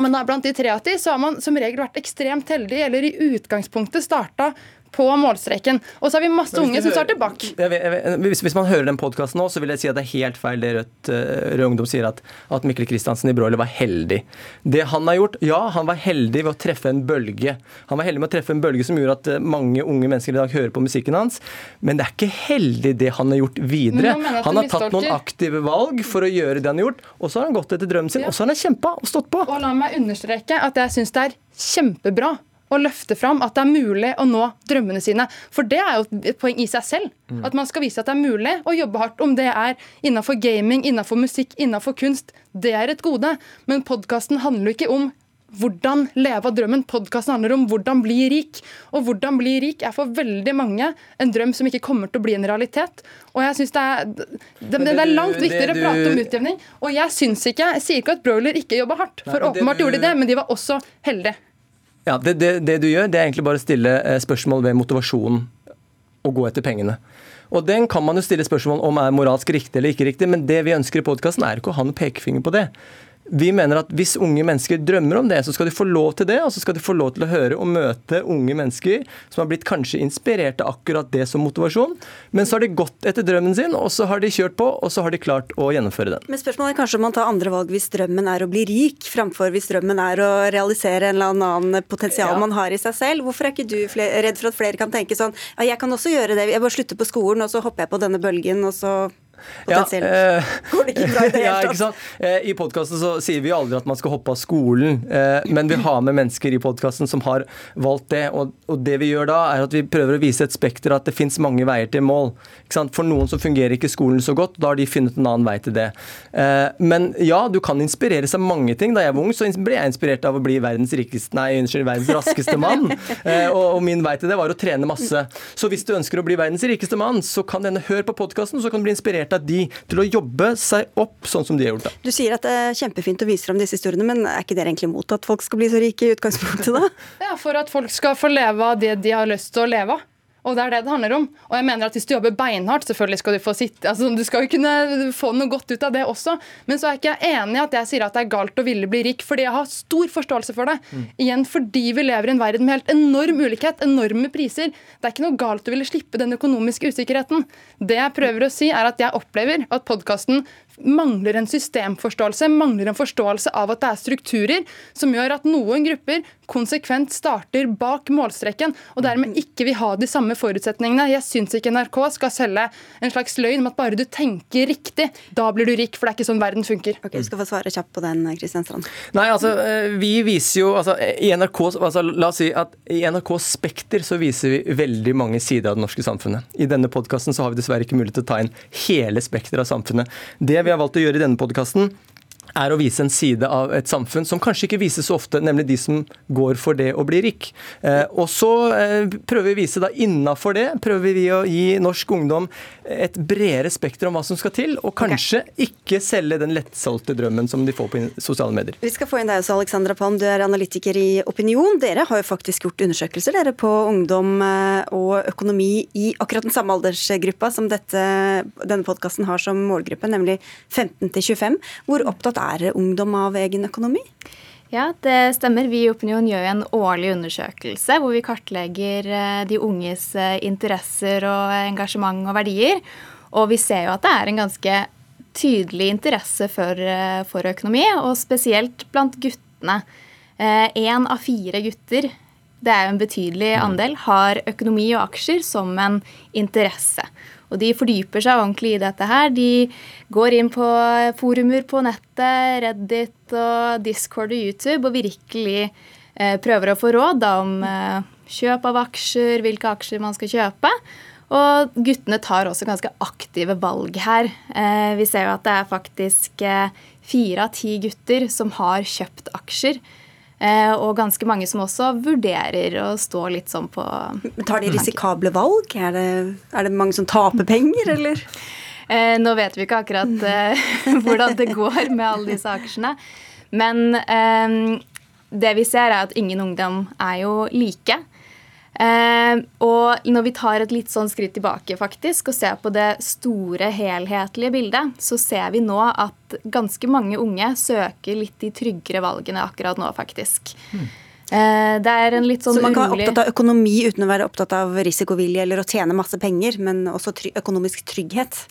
men da blant de tre av ti så har man som regel vært ekstremt heldig, eller i utgangspunktet starta på målstreken. Og så har vi masse unge som starter bak. Hvis, hvis, man hører den podkasten nå, så vil jeg si at det er helt feil det Rødt eh, Rød Ungdom sier, at, at Mikkel Kristiansen i Broiler var heldig. Det han har gjort, ja, han var heldig ved å treffe en bølge. Han var heldig med å treffe en bølge som gjorde at eh, mange unge mennesker i dag hører på musikken hans. Men det er ikke heldig det han har gjort videre. Han har tatt noen aktive valg for å gjøre det han har gjort, og så har han gått etter drømmen sin, ja. og så har han kjempa og stått på. Og la meg understreke at jeg syns det er kjempebra å løfte fram at det er mulig å nå drømmene sine. For det er jo et poeng i seg selv. Mm. At man skal vise at det er mulig å jobbe hardt. Om det er innenfor gaming, innenfor musikk, innenfor kunst. Det er et gode. Men podkasten handler jo ikke om hvordan leve av drømmen. Podkasten handler om hvordan bli rik. Og hvordan bli rik er for veldig mange en drøm som ikke kommer til å bli en realitet. Og jeg synes det er, det, det, er langt viktigere å prate om utjevning. Og jeg syns ikke, jeg sier ikke at broiler ikke jobber hardt, for åpenbart gjorde de det, men de var også heldige. Ja, det, det, det, du gjør, det er egentlig bare å stille eh, spørsmål ved motivasjonen å gå etter pengene. Og Den kan man jo stille spørsmål om er moralsk riktig eller ikke riktig, men det vi ønsker i podkasten er ikke å ha noen pekefinger på det. Vi mener at hvis unge mennesker drømmer om det, så skal de få lov til det. Og så skal de få lov til å høre og møte unge mennesker som har blitt kanskje inspirert av akkurat det som motivasjon. Men så har de gått etter drømmen sin, og så har de kjørt på, og så har de klart å gjennomføre den. Men spørsmålet er kanskje om man tar andre valg hvis drømmen er å bli rik, framfor hvis drømmen er å realisere en eller annen potensial Ja. man har i seg selv. Hvorfor er ikke du redd for at flere kan tenke sånn ja, jeg kan også gjøre det, jeg bare slutter på skolen, og så hopper jeg på denne bølgen, og så potensielt eh, går det ikke bra i det hele tatt. Ja, Eh, I podkasten så sier vi aldri at man skal hoppe av skolen, eh, men vi har med mennesker i podkasten som har valgt det. Og, og det vi gjør da, er at vi prøver å vise et spekter at det fins mange veier til mål. Ikke sant? For noen så fungerer ikke skolen så godt, da har de funnet en annen vei til det. Eh, Men ja, du kan inspireres av mange ting. Da jeg var ung, så ble jeg inspirert av å bli verdens rikeste, nei, unnskyld, verdens raskeste mann. Eh, Og, og min vei til det var å trene masse. Så hvis du ønsker å bli verdens rikeste mann, så kan denne høre på podkasten, så kan du bli inspirert av de til å jobbe seg opp sånn som de har gjort. da. Du sier at det er kjempefint å vise fram disse historiene, men er ikke dere egentlig imot at folk skal bli så rike i utgangspunktet, da? Ja, For at folk skal få leve av det de har lyst til å leve av. Og det er det det handler om. Og jeg mener at Hvis du jobber beinhardt, selvfølgelig skal du få sitte altså Du skal jo kunne få noe godt ut av det også. Men så er jeg ikke enig i at jeg sier at det er galt å ville bli rik, fordi jeg har stor forståelse for det. Igjen fordi vi lever i en verden med helt enorm ulikhet, enorme priser. Det er ikke noe galt å ville slippe den økonomiske usikkerheten. Det jeg prøver å si, er at jeg opplever at podkasten mangler en systemforståelse, mangler en forståelse av at det er strukturer som gjør at noen grupper konsekvent starter bak målstreken, og dermed ikke vil ha de samme forutsetningene. Jeg syns ikke NRK skal selge en slags løgn om at bare du tenker riktig, da blir du rik, for det er ikke sånn verden funker. Ok, Du skal få svare kjapt på den, Kristian Strand. Nei, altså, eh, vi viser jo altså, i NRK, altså, La oss si at i NRK Spekter så viser vi veldig mange sider av det norske samfunnet. I denne podkasten har vi dessverre ikke mulighet til å ta inn hele spekteret av samfunnet. Det vi har valgt å gjøre i denne podkasten, er å vise en side av et samfunn som kanskje ikke vises så ofte, nemlig de som går for det å bli rik. Eh, og så eh, prøver vi å vise da innafor det, prøver vi å gi norsk ungdom et bredere spekter om hva som skal til, og kanskje ikke selge den lettsolgte drømmen som de får på sosiale medier. Vi skal få inn deg også, Alexandra Palm. Du er analytiker i Opinion. Dere har jo faktisk gjort undersøkelser dere på ungdom eh, og økonomi i akkurat den samme aldersgruppa som dette, denne podkasten har som målgruppe, nemlig 15 til 25. Hvor opptatt er ungdom av egen økonomi? Ja, det stemmer. Vi i Opinion gjør en årlig undersøkelse hvor vi kartlegger eh, de unges eh, interesser og engasjement og verdier. Og vi ser jo at det er en ganske tydelig interesse for, eh, for økonomi, og spesielt blant guttene. Én av fire gutter, det er jo en betydelig andel, har økonomi og aksjer som en interesse. Og de fordyper seg ordentlig i dette her. De går inn på forumer på nettet, Reddit og Discord og YouTube og virkelig eh, prøver å få råd da, om eh, kjøp av aksjer, hvilke aksjer man skal kjøpe. Og guttene tar også ganske aktive valg her. Eh, vi ser jo at det er faktisk eh, fire av ti gutter som har kjøpt aksjer. Eh, og ganske mange som også vurderer å stå litt sånn på Tar de risikable valg? Er det, er det mange som taper penger, eller? Eh, nå vet vi ikke akkurat eh, hvordan det går med alle disse aksjene. Men eh, det vi ser, er at ingen ungdom er jo like. Eh, og når vi tar et litt sånn skritt tilbake faktisk, og ser på det store, helhetlige bildet, så ser vi nå at ganske mange unge søker litt de tryggere valgene akkurat nå, faktisk. Eh, det er en litt sånn Så man kan være opptatt av økonomi uten å være opptatt av risikovilje eller å tjene masse penger, men også try økonomisk trygghet?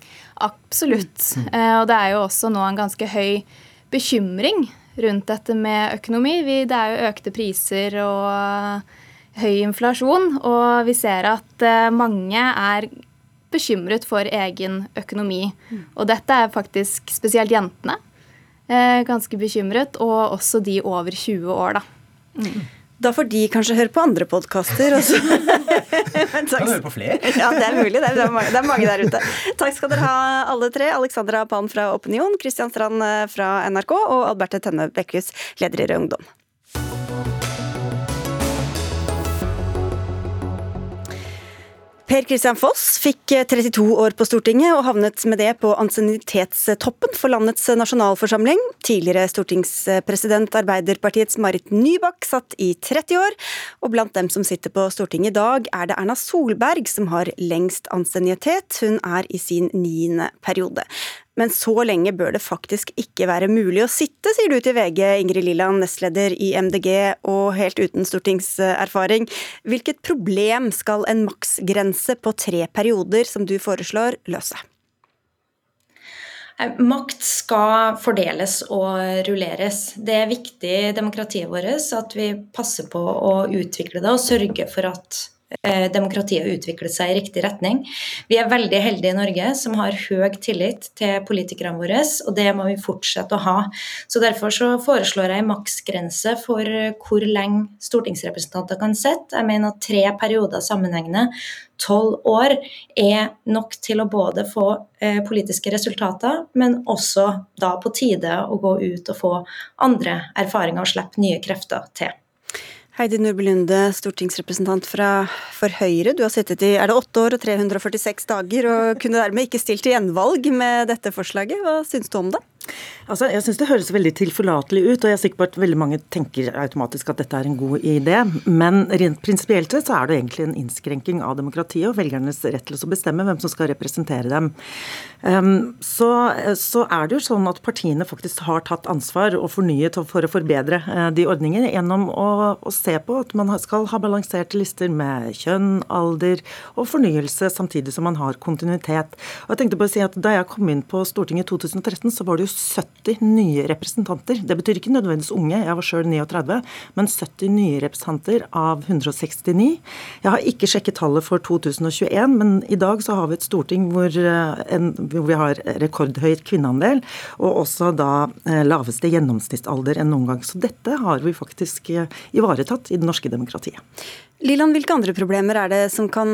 Absolutt. Eh, og det er jo også nå en ganske høy bekymring rundt dette med økonomi. Vi, det er jo økte priser og høy inflasjon, og vi ser at eh, mange er bekymret for egen økonomi. Og dette er faktisk spesielt jentene eh, ganske bekymret, og også de over 20 år, da. Da får de kanskje høre på andre podkaster. Kan høre på flere. Ja, det er mulig. Det er, det er, mange, det er mange der ute. Takk skal dere ha, alle tre. Alexandra Pan fra Opinion, Kristian Strand eh, fra NRK og Alberte Tønne Bekkhus, leder i Rød Ungdom. Per Christian Foss fikk 32 år på Stortinget og havnet med det på ansiennitetstoppen for landets nasjonalforsamling. Tidligere stortingspresident Arbeiderpartiets Marit Nybakk satt i 30 år, og blant dem som sitter på Stortinget i dag, er det Erna Solberg som har lengst ansiennitet. Hun er i sin niende periode. Men så lenge bør det faktisk ikke være mulig å sitte, sier du til VG, Ingrid Lilland, nestleder i MDG og helt uten stortingserfaring. Hvilket problem skal en maksgrense på tre perioder, som du foreslår, løse? Makt skal fordeles og rulleres. Det er viktig i demokratiet vårt at vi passer på å utvikle det og sørge for at demokratiet utvikle seg i riktig retning. Vi er veldig heldige i Norge som har høy tillit til politikerne våre, og det må vi fortsette å ha. Så Derfor så foreslår jeg en maksgrense for hvor lenge stortingsrepresentanter kan sitte. Jeg mener at tre perioder sammenhengende, tolv år, er nok til å både få eh, politiske resultater, men også da på tide å gå ut og få andre erfaringer og slippe nye krefter til. Heidi Nordby Lunde, stortingsrepresentant fra, for Høyre. Du har sittet i er det åtte år og 346 dager, og kunne dermed ikke stilt til gjenvalg med dette forslaget. Hva syns du om det? Altså, jeg syns det høres veldig tilforlatelig ut, og jeg er sikker på at veldig mange tenker automatisk at dette er en god idé. Men rent prinsipielt så er det egentlig en innskrenking av demokratiet og velgernes rett til å bestemme hvem som skal representere dem. Um, så, så, er det jo sånn at partiene faktisk har tatt ansvar og fornyet for å forbedre uh, de ordninger gjennom å, å, se på at man skal ha balanserte lister med kjønn, alder og fornyelse, samtidig som man har kontinuitet. Og jeg tenkte på å si at Da jeg kom inn på Stortinget i 2013, så var det jo 70 nye representanter. Det betyr ikke nødvendigvis unge, jeg var sjøl 39, men 70 nye representanter av 169. Jeg har ikke sjekket tallet for 2021, men i dag så har vi et storting hvor, eh, en, hvor vi har rekordhøyt kvinneandel, og også da eh, laveste gjennomsnittsalder enn noen gang. Så dette har vi faktisk eh, ivaretatt i det norske demokratiet. Liland, hvilke andre problemer er det som kan,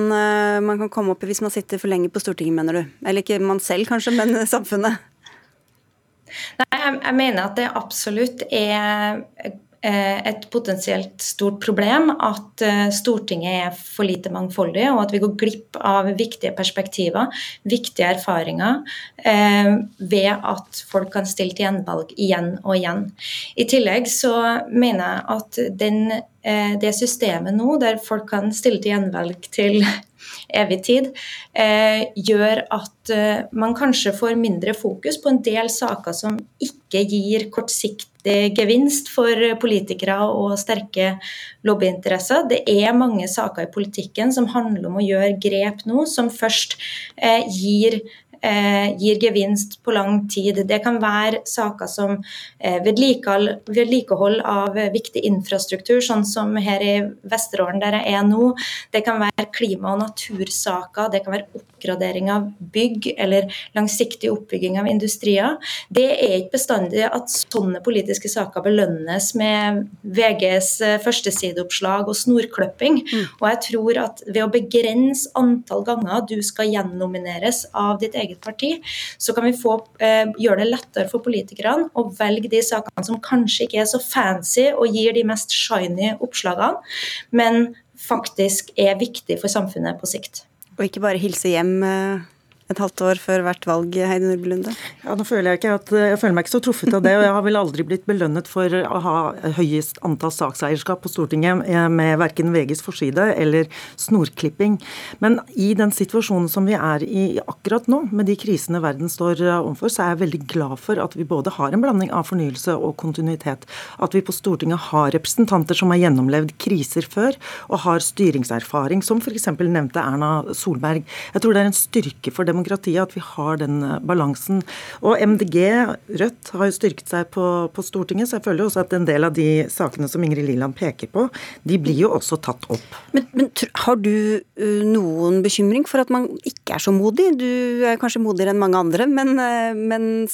man kan komme opp i hvis man sitter for lenge på Stortinget, mener du? Eller ikke man selv kanskje, men samfunnet? Nei, jeg, jeg mener at det absolutt er eh, et potensielt stort problem at eh, Stortinget er for lite mangfoldig, og at vi går glipp av viktige perspektiver, viktige erfaringer, eh, ved at folk kan stille til gjenvalg igjen og igjen. I tillegg så mener jeg at den, det systemet nå, der folk kan stille til gjenvalg til evig tid, eh, gjør at eh, man kanskje får mindre fokus på en del saker som ikke gir kortsiktig gevinst for politikere og sterke lobbyinteresser. Det er mange saker i politikken som handler om å gjøre grep nå som først eh, gir gir gevinst på lang tid. Det kan være saker som eh, vedlikehold, av viktig infrastruktur, sånn som her i Vesterålen der jeg er nå. Det kan være klima- og natursaker, det kan være oppgradering av bygg eller langsiktig oppbygging av industrier. Det er ikke bestandig at sånne politiske saker belønnes med VGs eh, førstesideoppslag og snorkløpping. Mm. Og jeg tror at ved å begrense antall ganger du skal gjennomineres av ditt eget eget parti, så kan vi få, eh, gjøre det lettere for politikerne å velge de sakene som kanskje ikke er så fancy og gir de mest shiny oppslagene, men faktisk er viktig for samfunnet på sikt. Og ikke bare hilse hjem eh, et halvt år før hvert valg, Heidi Nordby Lunde? Ja, nå føler jeg, at, jeg føler meg ikke så truffet av det. og Jeg har vel aldri blitt belønnet for å ha høyest antall sakseierskap på Stortinget med verken VGs forside eller snorklipping. Men i den situasjonen som vi er i akkurat nå, med de krisene verden står overfor, så er jeg veldig glad for at vi både har en blanding av fornyelse og kontinuitet. At vi på Stortinget har representanter som har gjennomlevd kriser før, og har styringserfaring, som f.eks. nevnte Erna Solberg. Jeg tror det er en styrke for dem demokratiet at vi har den eh, balansen. Og MDG, Rødt, har jo styrket seg på, på, Stortinget, så jeg føler jo også at en del av de sakene som Ingrid Liland peker på, de blir jo også tatt opp. Men, men har du uh, noen bekymring for at man ikke er så modig? Du er kanskje modigere enn mange andre, men, uh, men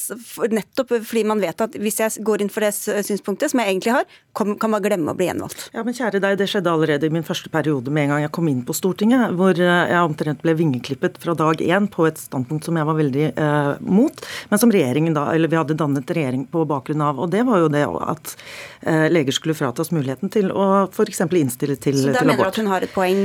nettopp fordi man vet at hvis jeg går inn for det synspunktet, som jeg egentlig har, kan, kan man glemme å bli gjenvalgt. Ja, men kjære deg, det skjedde allerede i min første periode med en gang jeg kom inn på Stortinget, hvor jeg omtrent ble vingeklippet fra dag én på et et standpunkt som jeg var veldig eh, mot, men som regjeringen da, eller vi hadde dannet regjering på bakgrunn av. Og det var jo det at eh, leger skulle fratas muligheten til å f.eks. innstille til, til abort. Så da mener du at hun har et poeng,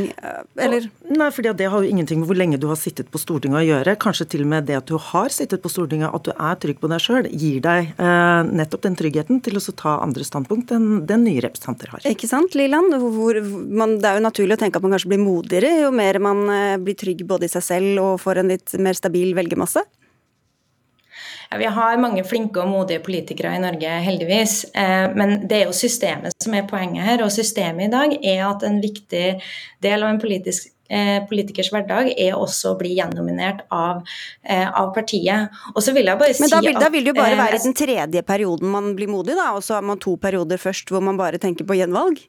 eller? Og, Nei, for det har jo ingenting med hvor lenge du har sittet på Stortinget å gjøre. Kanskje til og med det at du har sittet på Stortinget, at du er trygg på deg sjøl, gir deg eh, nettopp den tryggheten til å ta andre standpunkt enn den nye representanter har. Ikke sant, Liland? Hvor man, det er jo naturlig å tenke at man kanskje blir modigere jo mer man eh, blir trygg både i seg selv og får en litt mer stabil velgermasse? Vi har mange flinke og modige politikere i Norge, heldigvis. Eh, men det er jo systemet som er poenget her. Og systemet i dag er at en viktig del av en politisk eh, politikers hverdag er også å bli gjennominert av, eh, av partiet. Og så vil jeg bare Men da vil, at da vil det jo bare være den tredje perioden man blir modig, da, og så har man to perioder først hvor man bare tenker på gjenvalg?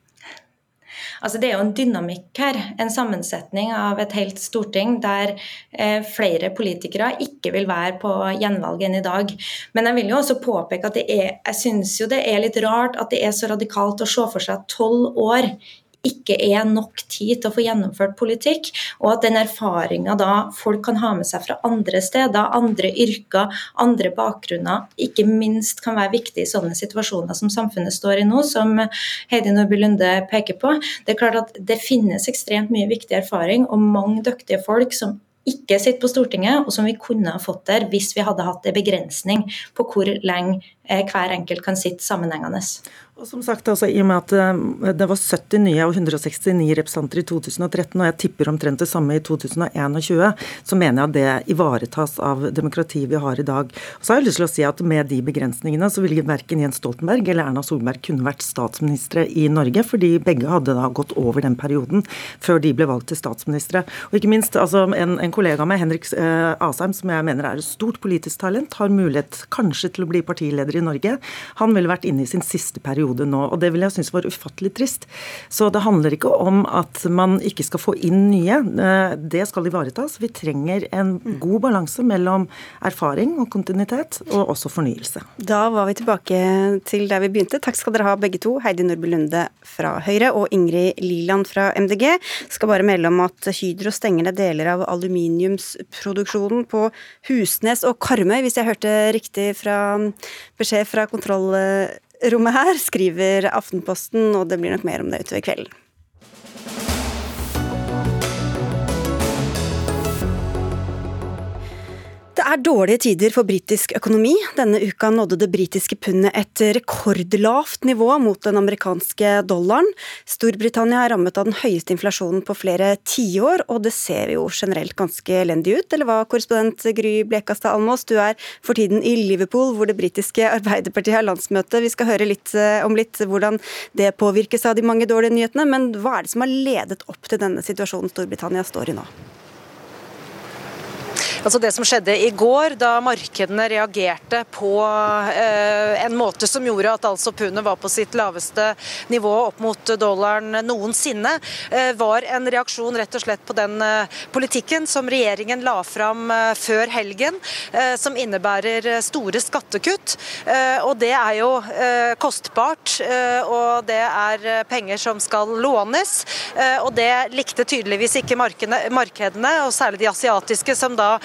Altså Det er jo en dynamikk her, en sammensetning av et helt storting der eh, flere politikere ikke vil være på gjenvalg enn i dag. Men jeg vil jo også påpeke at det er, jeg synes jo det er litt rart at det er så radikalt å se for seg tolv år ikke er nok tid til å få gjennomført politikk, og at den erfaringa da folk kan ha med seg fra andre steder, andre yrker, andre bakgrunner, ikke minst kan være viktig i sånne situasjoner som samfunnet står i nå, som Heidi Nordby Lunde peker på. Det er klart at det finnes ekstremt mye viktig erfaring og mange dyktige folk som ikke sitter på Stortinget, og som vi kunne ha fått der hvis vi hadde hatt en begrensning på hvor lenge hver enkelt kan sitte sammenhengende. Og som sagt, altså, I og med at eh, det var 70 nye og 169 representanter i 2013, og jeg tipper omtrent det samme i 2021, så mener jeg at det ivaretas av demokratiet vi har i dag. Og så har jeg lyst til å si at Med de begrensningene så ville verken Jens Stoltenberg eller Erna Solberg kunne vært statsministre i Norge, fordi begge hadde da gått over den perioden før de ble valgt til statsministre. Og ikke minst altså, en, en kollega med Henrik eh, Asheim, som jeg mener er et stort politisk talent, har mulighet kanskje til å bli partileder i Norge. Han ville vært inne i sin siste periode periode nå. og Det ville jeg synes var ufattelig trist. Så det handler ikke om at man ikke skal få inn nye. Eh, det skal ivaretas. Vi trenger en god balanse mellom erfaring og kontinuitet, og også fornyelse. Da var vi tilbake til der vi begynte. Takk skal dere ha begge to. Heidi Nordby Lunde fra Høyre og Ingrid Liland fra MDG. Skal bare melde om at Hydro stenger ned deler av aluminiumsproduksjonen på Husnes og Karmøy, hvis jeg hørte riktig fra beskjed fra kontrollrommet her, skriver Aftenposten, og det blir nok mer om det utover kvelden. Det er dårlige tider for britisk økonomi. Denne uka nådde det britiske pundet et rekordlavt nivå mot den amerikanske dollaren. Storbritannia er rammet av den høyeste inflasjonen på flere tiår, og det ser jo generelt ganske elendig ut. Eller hva, korrespondent Gry Blekastad Almås, du er for tiden i Liverpool, hvor det britiske Arbeiderpartiet har landsmøte. Vi skal høre litt eh, om litt hvordan det påvirkes av de mange dårlige nyhetene, men hva er det som har ledet opp til denne situasjonen Storbritannia står i nå? Altså det som skjedde i går, da markedene reagerte på eh, en måte som gjorde at altså pundet var på sitt laveste nivå opp mot dollaren noensinne, eh, var en reaksjon rett og slett på den eh, politikken som regjeringen la fram eh, før helgen, eh, som innebærer store skattekutt. Eh, og det er jo kostbart, og det er penger som skal lånes. og det likte tydeligvis ikke markedene, og særlig de asiatiske, som da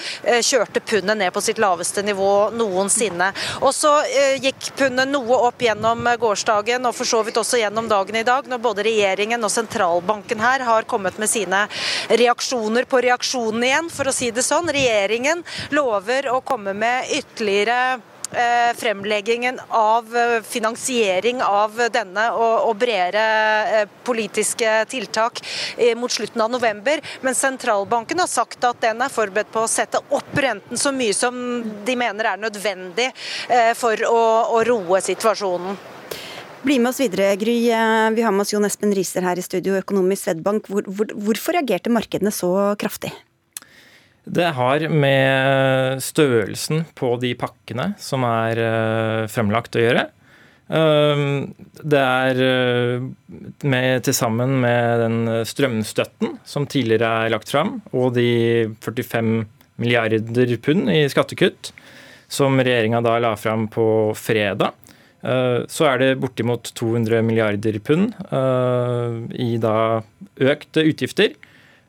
kjørte pundet ned på sitt laveste nivå noensinne. Og så eh, gikk pundet noe opp gjennom gårsdagen og for så vidt også gjennom dagen i dag, når både regjeringen og sentralbanken her har kommet med sine reaksjoner på reaksjonen igjen, for å si det sånn. Regjeringen lover å komme med ytterligere Eh, fremleggingen av eh, finansiering av denne og, bredere eh, politiske tiltak mot slutten av november. Men sentralbanken har sagt at den er forberedt på å sette opp renten så mye som de mener er nødvendig for å, roe situasjonen. Bli med oss videre, Gry. Vi har med oss Jon Espen Riiser her i studio, økonom i Svedbank. Hvor, hvor, hvorfor reagerte markedene så kraftig? Det har med størrelsen på de pakkene som er eh, fremlagt å gjøre. Ehm, det er eh, med, til sammen med den strømstøtten som tidligere er lagt fram, og de 45 milliarder pund i skattekutt som regjeringa da la fram på fredag. Eh, så er det bortimot 200 milliarder pund i da økte utgifter.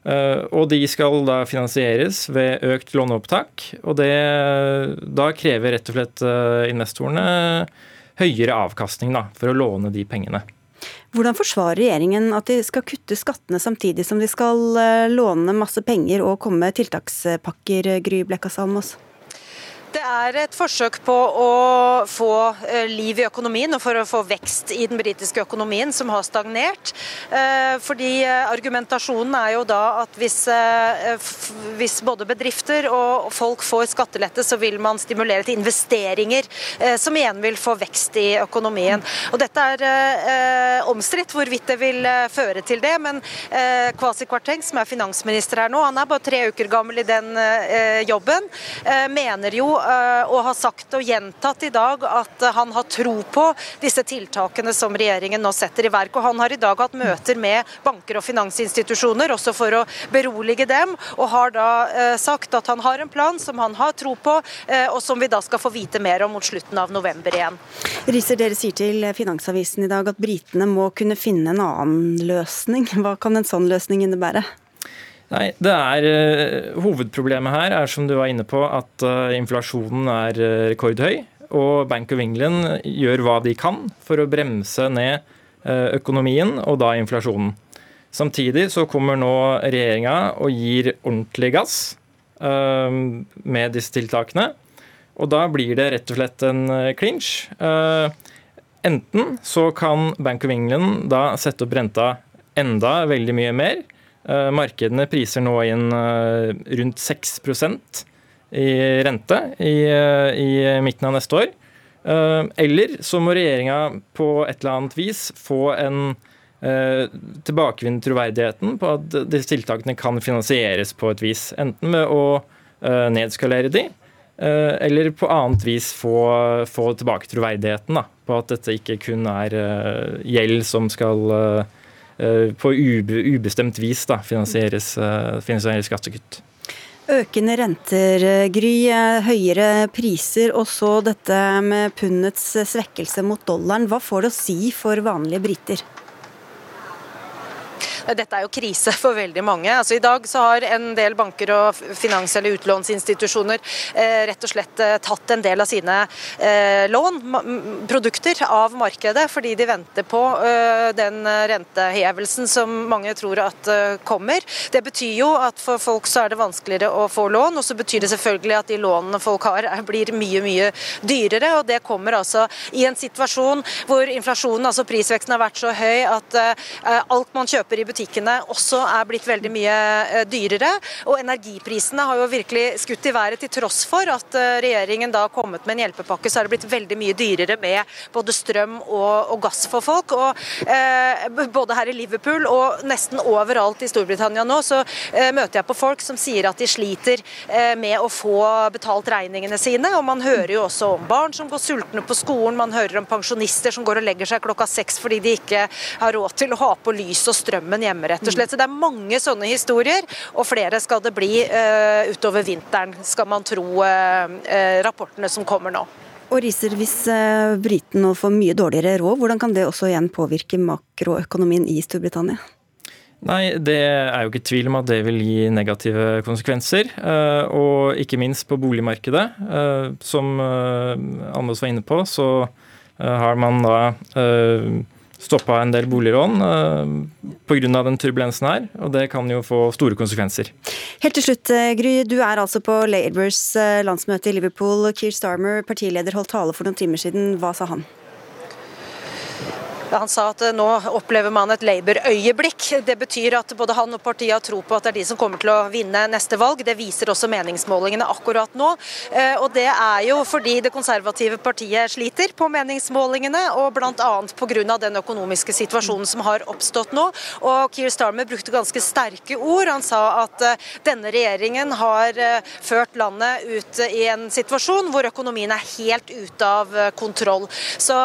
Eh, og de skal da finansieres ved økt låneopptak. Og det da krever rett og slett eh, investorene høyere avkastning da, for å låne de pengene. Hvordan forsvarer regjeringen at de skal kutte skattene samtidig som de skal eh, låne masse penger og komme med tiltakspakker, Gry Blekkas Almås? Det er et forsøk på å få eh, liv i økonomien og for å få vekst i den britiske økonomien, som har stagnert. Eh, fordi eh, Argumentasjonen er jo da at hvis, hvis både bedrifter og folk får skattelette, så vil man stimulere til investeringer, som igjen vil få vekst i økonomien. Og Dette er omstridt hvorvidt det vil føre til det, men Kwasi Kwarteng, som er finansminister her nå, han er bare tre uker gammel i den jobben, mener jo og har sagt og gjentatt i dag at han har tro på disse tiltakene som regjeringen nå setter i verk. Og Han har i dag hatt møter med banker og finansinstitusjoner, også for å berolige dem, og har da eh, sagt at han har en plan som han har tro på, eh, og som vi da skal få vite mer om mot slutten av november igjen. Riser, dere sier til Finansavisen i dag at britene må kunne finne en annen løsning. Hva kan en sånn løsning innebære? Nei, det er uh, Hovedproblemet her er som du var inne på, at uh, inflasjonen er uh, rekordhøy. Og Bank of England gjør hva de kan for å bremse ned økonomien, og da inflasjonen. Samtidig så kommer nå regjeringa og gir ordentlig gass med disse tiltakene. Og da blir det rett og slett en clinch. Enten så kan Bank of England da sette opp renta enda veldig mye mer Eh, markedene priser nå inn eh, rundt 6% i rente i, eh, i midten av neste år. Eller så må regjeringa på et eller annet vis få en tilbakevinne troverdigheten på at disse tiltakene kan finansieres på et vis. Enten med å nedskalere de, eller på annet vis få, få tilbake troverdigheten da, på at dette ikke kun er gjeld som skal Eh, på ubestemt vis da, finansieres, eh, finansieres skattekutt. Økende renter, eh, Gry, høyere priser og så dette med pundets svekkelse mot dollaren. Hva får det å si for vanlige briter? Dette er jo krise for veldig mange. Altså, I dag så har en del banker og finans- eller utlånsinstitusjoner eh, rett og slett eh, tatt en del av sine eh, lån, produkter, av markedet, fordi de venter på eh, den rentehevelsen som mange tror at eh, kommer. Det betyr jo at for folk så er det vanskeligere å få lån, og så betyr det selvfølgelig at de lånene folk har blir mye, mye dyrere. og Det kommer altså i en situasjon hvor inflasjonen, altså prisveksten, har vært så høy at eh, alt man kjøper i butikken butikkene også er blitt veldig mye eh, dyrere. Og energiprisene har jo virkelig skutt i været til tross for at eh, regjeringen da har kommet med en hjelpepakke, så er det blitt veldig mye dyrere med både strøm og, og gass for folk. Og eh, både her i Liverpool og nesten overalt i Storbritannia nå, så eh, møter jeg på folk som sier at de sliter eh, med å få betalt regningene sine. Og man hører jo også om barn som går sultne på skolen, man hører om pensjonister som går og legger seg klokka seks fordi de ikke har råd til å ha på lys og strømmen hjemme, rett og slett. Så Det er mange sånne historier, og flere skal det bli uh, utover vinteren, skal man tro uh, uh, rapportene som kommer nå. Og Riser, Hvis uh, britene får mye dårligere råd, hvordan kan det også igjen påvirke makroøkonomien i Storbritannia? Nei, det er jo ikke tvil om at det vil gi negative konsekvenser. Og ikke minst på boligmarkedet. Som Anders var inne på, så har man da stoppa en del boliglån uh, pga. den turbulensen her, og det kan jo få store konsekvenser. Helt til slutt, eh, Gry. Du er altså på Labours eh, landsmøte i Liverpool. Keir Starmer, partileder, holdt tale for noen timer siden. Hva sa han? Han sa at eh, nå opplever man et Labour-øyeblikk. Det betyr at både han og partiet har tro på at det er de som kommer til å vinne neste valg. Det viser også meningsmålingene akkurat nå. Eh, og det er jo fordi det konservative partiet sliter på meningsmålingene, og bl.a. pga. den økonomiske situasjonen som har oppstått nå. Og Keir Starmer brukte ganske sterke ord. Han sa at eh, denne regjeringen har ført landet ut i en situasjon hvor økonomien er helt ute av kontroll. Så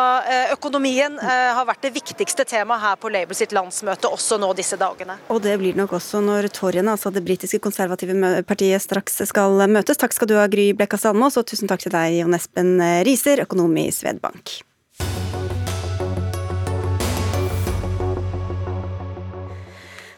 økonomien har vært vært det viktigste temaet her på Labour sitt landsmøte også nå disse dagene. Og det blir nok også når Torjene, altså det britiske konservative partiet, straks skal møtes. Takk skal du ha, Gry Blekka Salmås, og tusen takk til deg, Jon Espen Riser, økonom i Svedbank.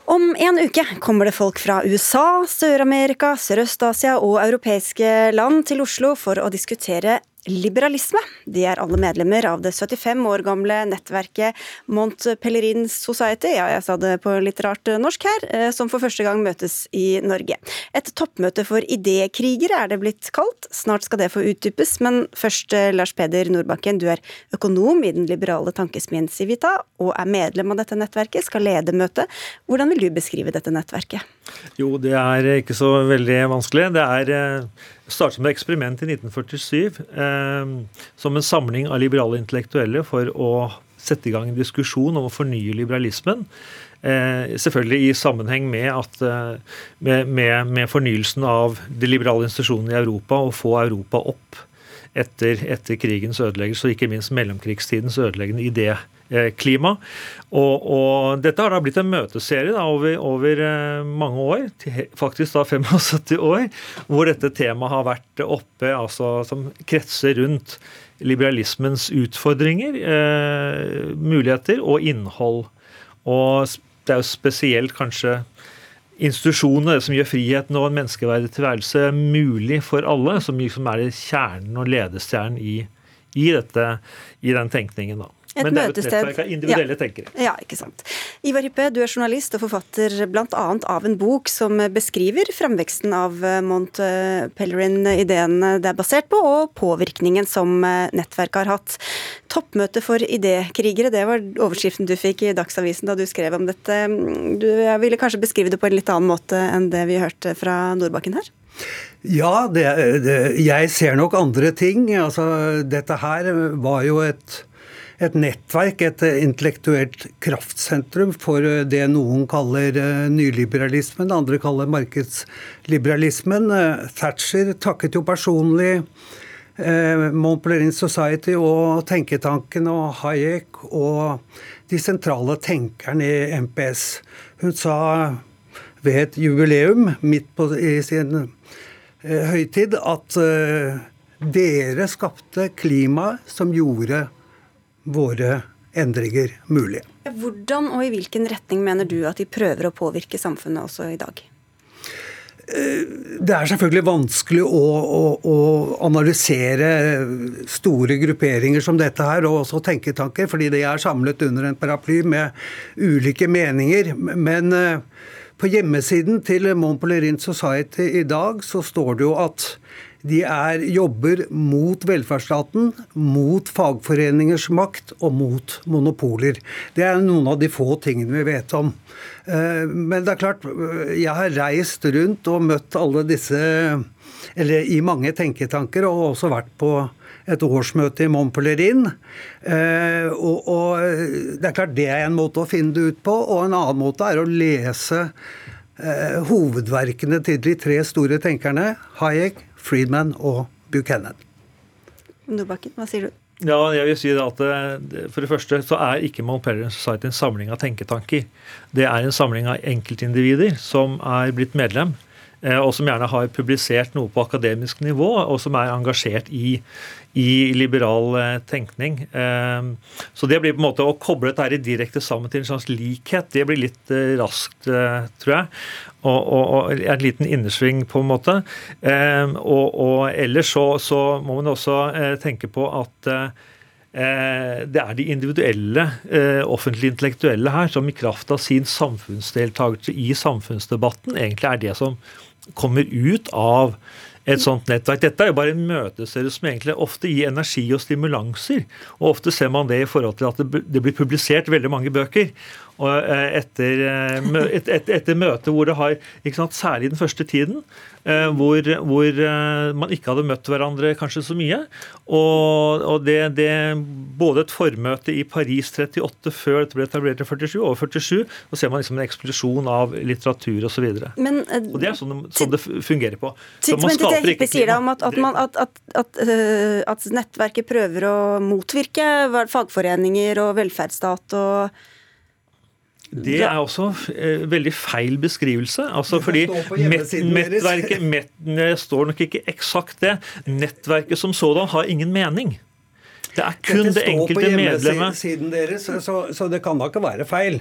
Om en uke kommer det folk fra USA, Sør-Amerika, Sørøst-Asia og europeiske land til Oslo for å diskutere liberalisme. De er alle medlemmer av det 75 år gamle nettverket Mont Pelerin Society, ja, jeg sa det på litt rart norsk her, eh, som for første gang møtes i Norge. Et toppmøte for idékrigere er det blitt kalt. Snart skal det få utdypes, men først eh, Lars Peder Nordbakken, du er økonom i den liberale tankesmien Civita, og er medlem av dette nettverket, skal lede møtet. Hvordan vil du beskrive dette nettverket? Jo, det er ikke så veldig vanskelig. Det er eh, startet med eksperiment i 1947 eh, som en samling av liberale intellektuelle for å sette i gang en diskusjon om å fornye liberalismen. Eh, selvfølgelig i sammenheng med, at, eh, med, med, med, fornyelsen av de liberale institusjonene i Europa og få Europa opp etter, etter krigens ødeleggelse, og ikke minst mellomkrigstidens ødeleggende idé klima. Og, og, dette har da blitt en møteserie da, over, over, eh, mange år, faktisk da 75 år, hvor dette temaet har vært oppe, altså som kretser rundt liberalismens utfordringer, eh, muligheter og innhold. Og det er jo spesielt kanskje institusjonene som gjør friheten og en menneskeverdig tilværelse mulig for alle, som liksom er kjernen og ledestjernen i, i, dette, i den tenkningen. da. Et Men det er jo et nettverk av individuelle ja. tenkere. Ja, ikke sant. Ivar Hippe, du er journalist og forfatter bl.a. av en bok som beskriver framveksten av eh, Mont Pellerin-ideen det er basert på, og påvirkningen som eh, nettverket har hatt. Toppmøte for idékrigere, det var overskriften du fikk i Dagsavisen da du skrev om dette. Du ville kanskje beskrive det på en litt annen måte enn det vi hørte fra Nordbakken her? Ja, det, det, jeg ser nok andre ting. Altså, dette her var jo et et nettverk, et intellektuelt kraftsentrum for det noen kaller eh, nyliberalismen, andre kaller markedsliberalismen. Eh, Thatcher takket jo personlig eh, Montpellerin Society og tenketanken og Hayek og de sentrale tenkerne i MPS. Hun sa ved et jubileum midt på, i sin eh, høytid at eh, dere skapte klimaet som gjorde våre endringer mulig. Hvordan og i hvilken retning mener du at de prøver å påvirke samfunnet også i dag? Eh, det er selvfølgelig vanskelig å, å, å, analysere store grupperinger som dette her, og også tenketanker, fordi de er samlet under en paraply med ulike meninger. Men eh, på hjemmesiden til Montpellerin Society i dag så står det jo at de er, jobber mot velferdsstaten, mot fagforeningers makt og mot monopoler. Det er noen av de få tingene vi vet om. Eh, men det er klart, jeg har reist rundt og møtt alle disse eller i mange tenketanker, og også vært på et årsmøte i Montpellerin. Eh, og, og det er klart det er en måte å finne det ut på, og en annen måte er å lese eh, hovedverkene til de tre store tenkerne, Hayek, Friedman og Buchanan. Nordbakken, hva sier du? Ja, jeg vil si at eh, For det første så er ikke Montpellier Society en samling av tenketanker. Det er en samling av enkeltindivider som er blitt medlem Eh, og som gjerne har publisert noe på akademisk nivå, og som er engasjert i, i liberal eh, tenkning. Eh, så det blir på en måte å koble dette direkte sammen til en slags likhet, det blir litt raskt, tror jeg. Og, og, og en liten innersving, på en måte. Og, og ellers så, så, må man også tenke på at det er de individuelle offentlige intellektuelle her som i kraft av sin samfunnsdeltakelse i samfunnsdebatten egentlig er det som kommer ut av et sånt nettverk. Dette er jo bare en møteserie som egentlig ofte gir energi og stimulanser. Og ofte ser man det i forhold til at det blir publisert veldig mange bøker. Og eh, etter, eh, et, et, etter møtet hvor det har sant, Særlig den første tiden, eh, hvor, hvor, man ikke hadde møtt hverandre kanskje så mye. Og, og det, det, Både et formøte i Paris 38 før dette ble etablert i 47, og 47, så ser man liksom en eksplosjon av litteratur osv. Og, og det er sånn, sånn, det fungerer på. Så man skaper ikke sier om at, at, man, at, at, at nettverket prøver å motvirke fagforeninger og velferdsstat og det er også eh, veldig feil beskrivelse. Altså fordi nettverket met, Det står nok ikke eksakt det. Nettverket som sådan har ingen mening. Det er kun det enkelte medlemmet Dette står på hjemmesiden deres, så, så, det kan da ikke være feil.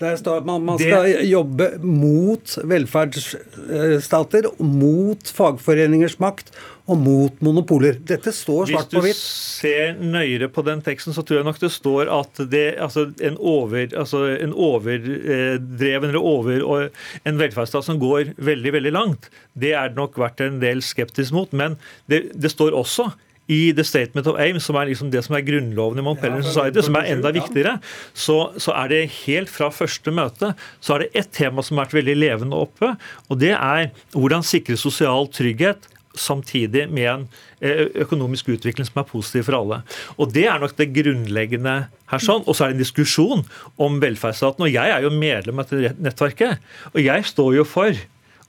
Der står at man, man skal det... jobbe mot velferdsstater, mot fagforeningers makt og mot monopoler. Dette står svart på hvitt. Hvis du ser nøyere på den teksten, så tror jeg nok det står at det, altså en, over, altså en overdreven eller over en velferdsstat som går veldig, veldig langt, det er det nok vært en del skeptisk mot. Men det, det står også i The Statement of Aim, som er liksom det som er grunnloven i Montpellier Society, som er enda viktigere, så, så, er det helt fra første møte så er det ett tema som har vært veldig levende oppe, og det er hvordan sikre sosial trygghet samtidig med en eh, økonomisk utvikling som er positiv for alle. Og Det er nok det grunnleggende her. sånn. Og så er det en diskusjon om velferdsstaten. Og jeg er jo medlem av dette nettverket. Og jeg står jo for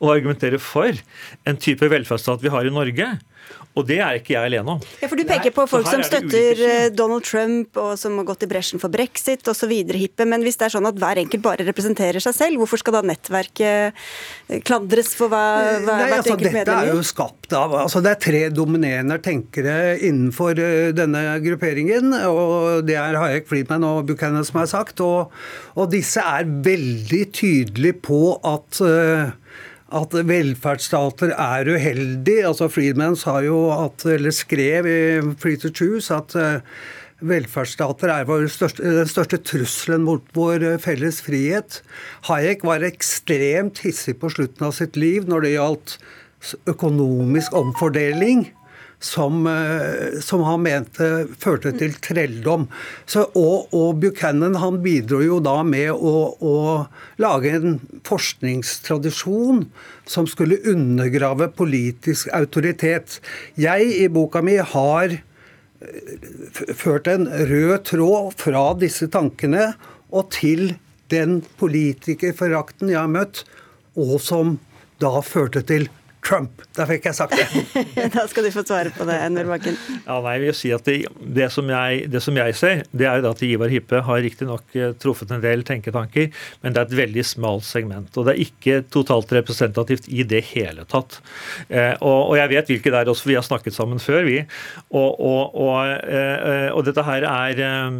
og argumenterer for en type velferdsstat vi har i Norge. Og det er ikke jeg alene om. Ja, for Du peker på folk som støtter eh, Donald Trump og som har gått i bresjen for brexit osv. hippe, men hvis det er sånn at hver enkelt bare representerer seg selv, hvorfor skal da nettverket eh, klandres for hva, hva Nei, hvert altså, enkelt medlem Dette er jo skapt av altså Det er tre dominerende tenkere innenfor eh, denne grupperingen. og Det er Hayek, Friedman og Buchanan som har sagt. Og, og disse er veldig tydelige på at uh, at velferdsstater er uheldig. Altså Friedman sa jo at, eller skrev i Free to Choose at uh, velferdsstater er største, den største trusselen mot vår eh, felles frihet. Hayek var ekstremt hissig på slutten av sitt liv når det gjaldt økonomisk omfordeling som, eh, som, han mente førte til trelldom. Så, og, og, Buchanan han bidro jo da med å, å, lage en forskningstradisjon som skulle undergrave politisk autoritet. Jeg i boka mi har eh, ført en rød tråd fra disse tankene og til den politikerforakten jeg har møtt, og som da førte til Trump. Da fikk jeg sagt det. da skal du få svare på det, Nordbakken. Ja, nei, jeg vil si at det, det, som jeg, det, som jeg, ser, det er jo at Ivar Hippe har riktignok eh, truffet en del tenketanker, men det er et veldig smalt segment. Og det er ikke totalt representativt i det hele tatt. Eh, og, og, jeg vet hvilke det er også, vi har snakket sammen før, vi. Og, og, eh, og dette her er eh,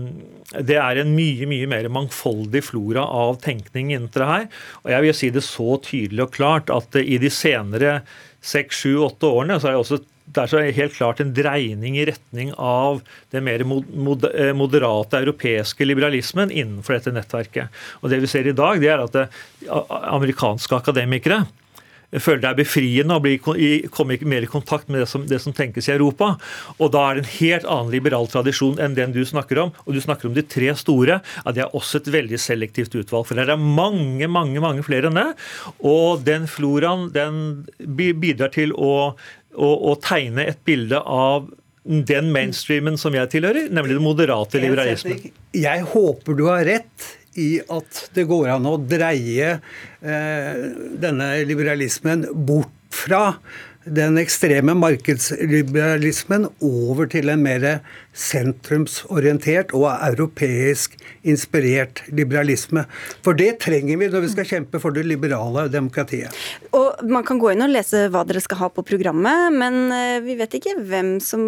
det er en mye mye mer mangfoldig flora av tenkning innenfor det her. Og jeg vil si det så tydelig og klart at i de senere seks, sju, åtte årene så er det også det er så helt klart en dreining i retning av den mer eh, moderate europeiske liberalismen innenfor dette nettverket. Og Det vi ser i dag, det er at det, amerikanske akademikere føler det er befriende å kommer komme mer i kontakt med det som, det som, tenkes i Europa. Og da er det en helt annen liberal tradisjon enn den du snakker om. Og du snakker om de tre store. Ja, det er også et veldig selektivt utvalg. For det er mange, mange mange flere enn det. Og den floraen den bidrar til å, å, å tegne et bilde av den mainstreamen som jeg tilhører, nemlig den moderate liberalismen. Jeg håper du har rett i at det går an å dreie eh, denne liberalismen bort fra den ekstreme markedsliberalismen over til en mer sentrumsorientert og europeisk inspirert liberalisme. For det trenger vi når vi skal kjempe for det liberale demokratiet. Og Man kan gå inn og lese hva dere skal ha på programmet, men eh, vi vet ikke hvem som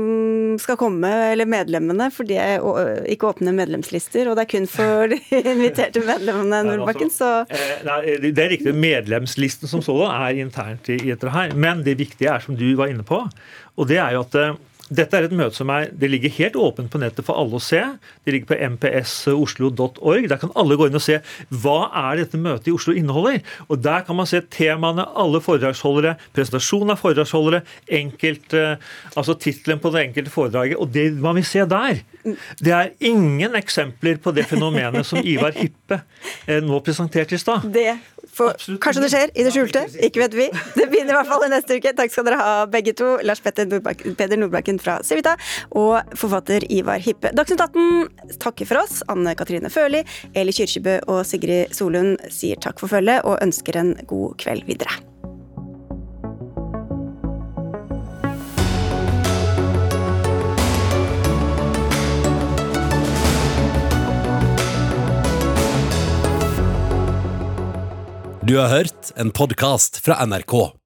skal komme, eller medlemmene, for de er ikke åpne medlemslister. Og det er kun for de inviterte medlemmene, Nordbakken. Så Nei, Det er riktig. Medlemslisten som sådan er internt i dette her. Men det viktige er, som du var inne på, og det er jo at eh, dette er et møte som er, det ligger helt åpent på nettet for alle å se. Det ligger på mpsoslo.org. Der kan alle gå inn og se hva er dette møtet i Oslo inneholder. Og Der kan man se temaene, alle foredragsholdere, presentasjon av foredragsholdere, enkelt, eh, altså tittelen på det enkelte foredraget. Og det man vil se der, det er ingen eksempler på det fenomenet som Ivar Hippe eh, nå presenterte i stad. For, kanskje det skjer i det skjulte, ikke vet vi. Det begynner i hvert fall i neste uke. Takk skal dere ha begge to. Lars Petter Nordbakken, Nordbakken fra Civita og forfatter Ivar Hippe. Dagsnytt 18 takker for oss. Anne Katrine Førli, Eli Kyrkjebø og Sigrid Solund sier takk for følget og ønsker en god kveld videre. Du har hørt en podkast fra NRK.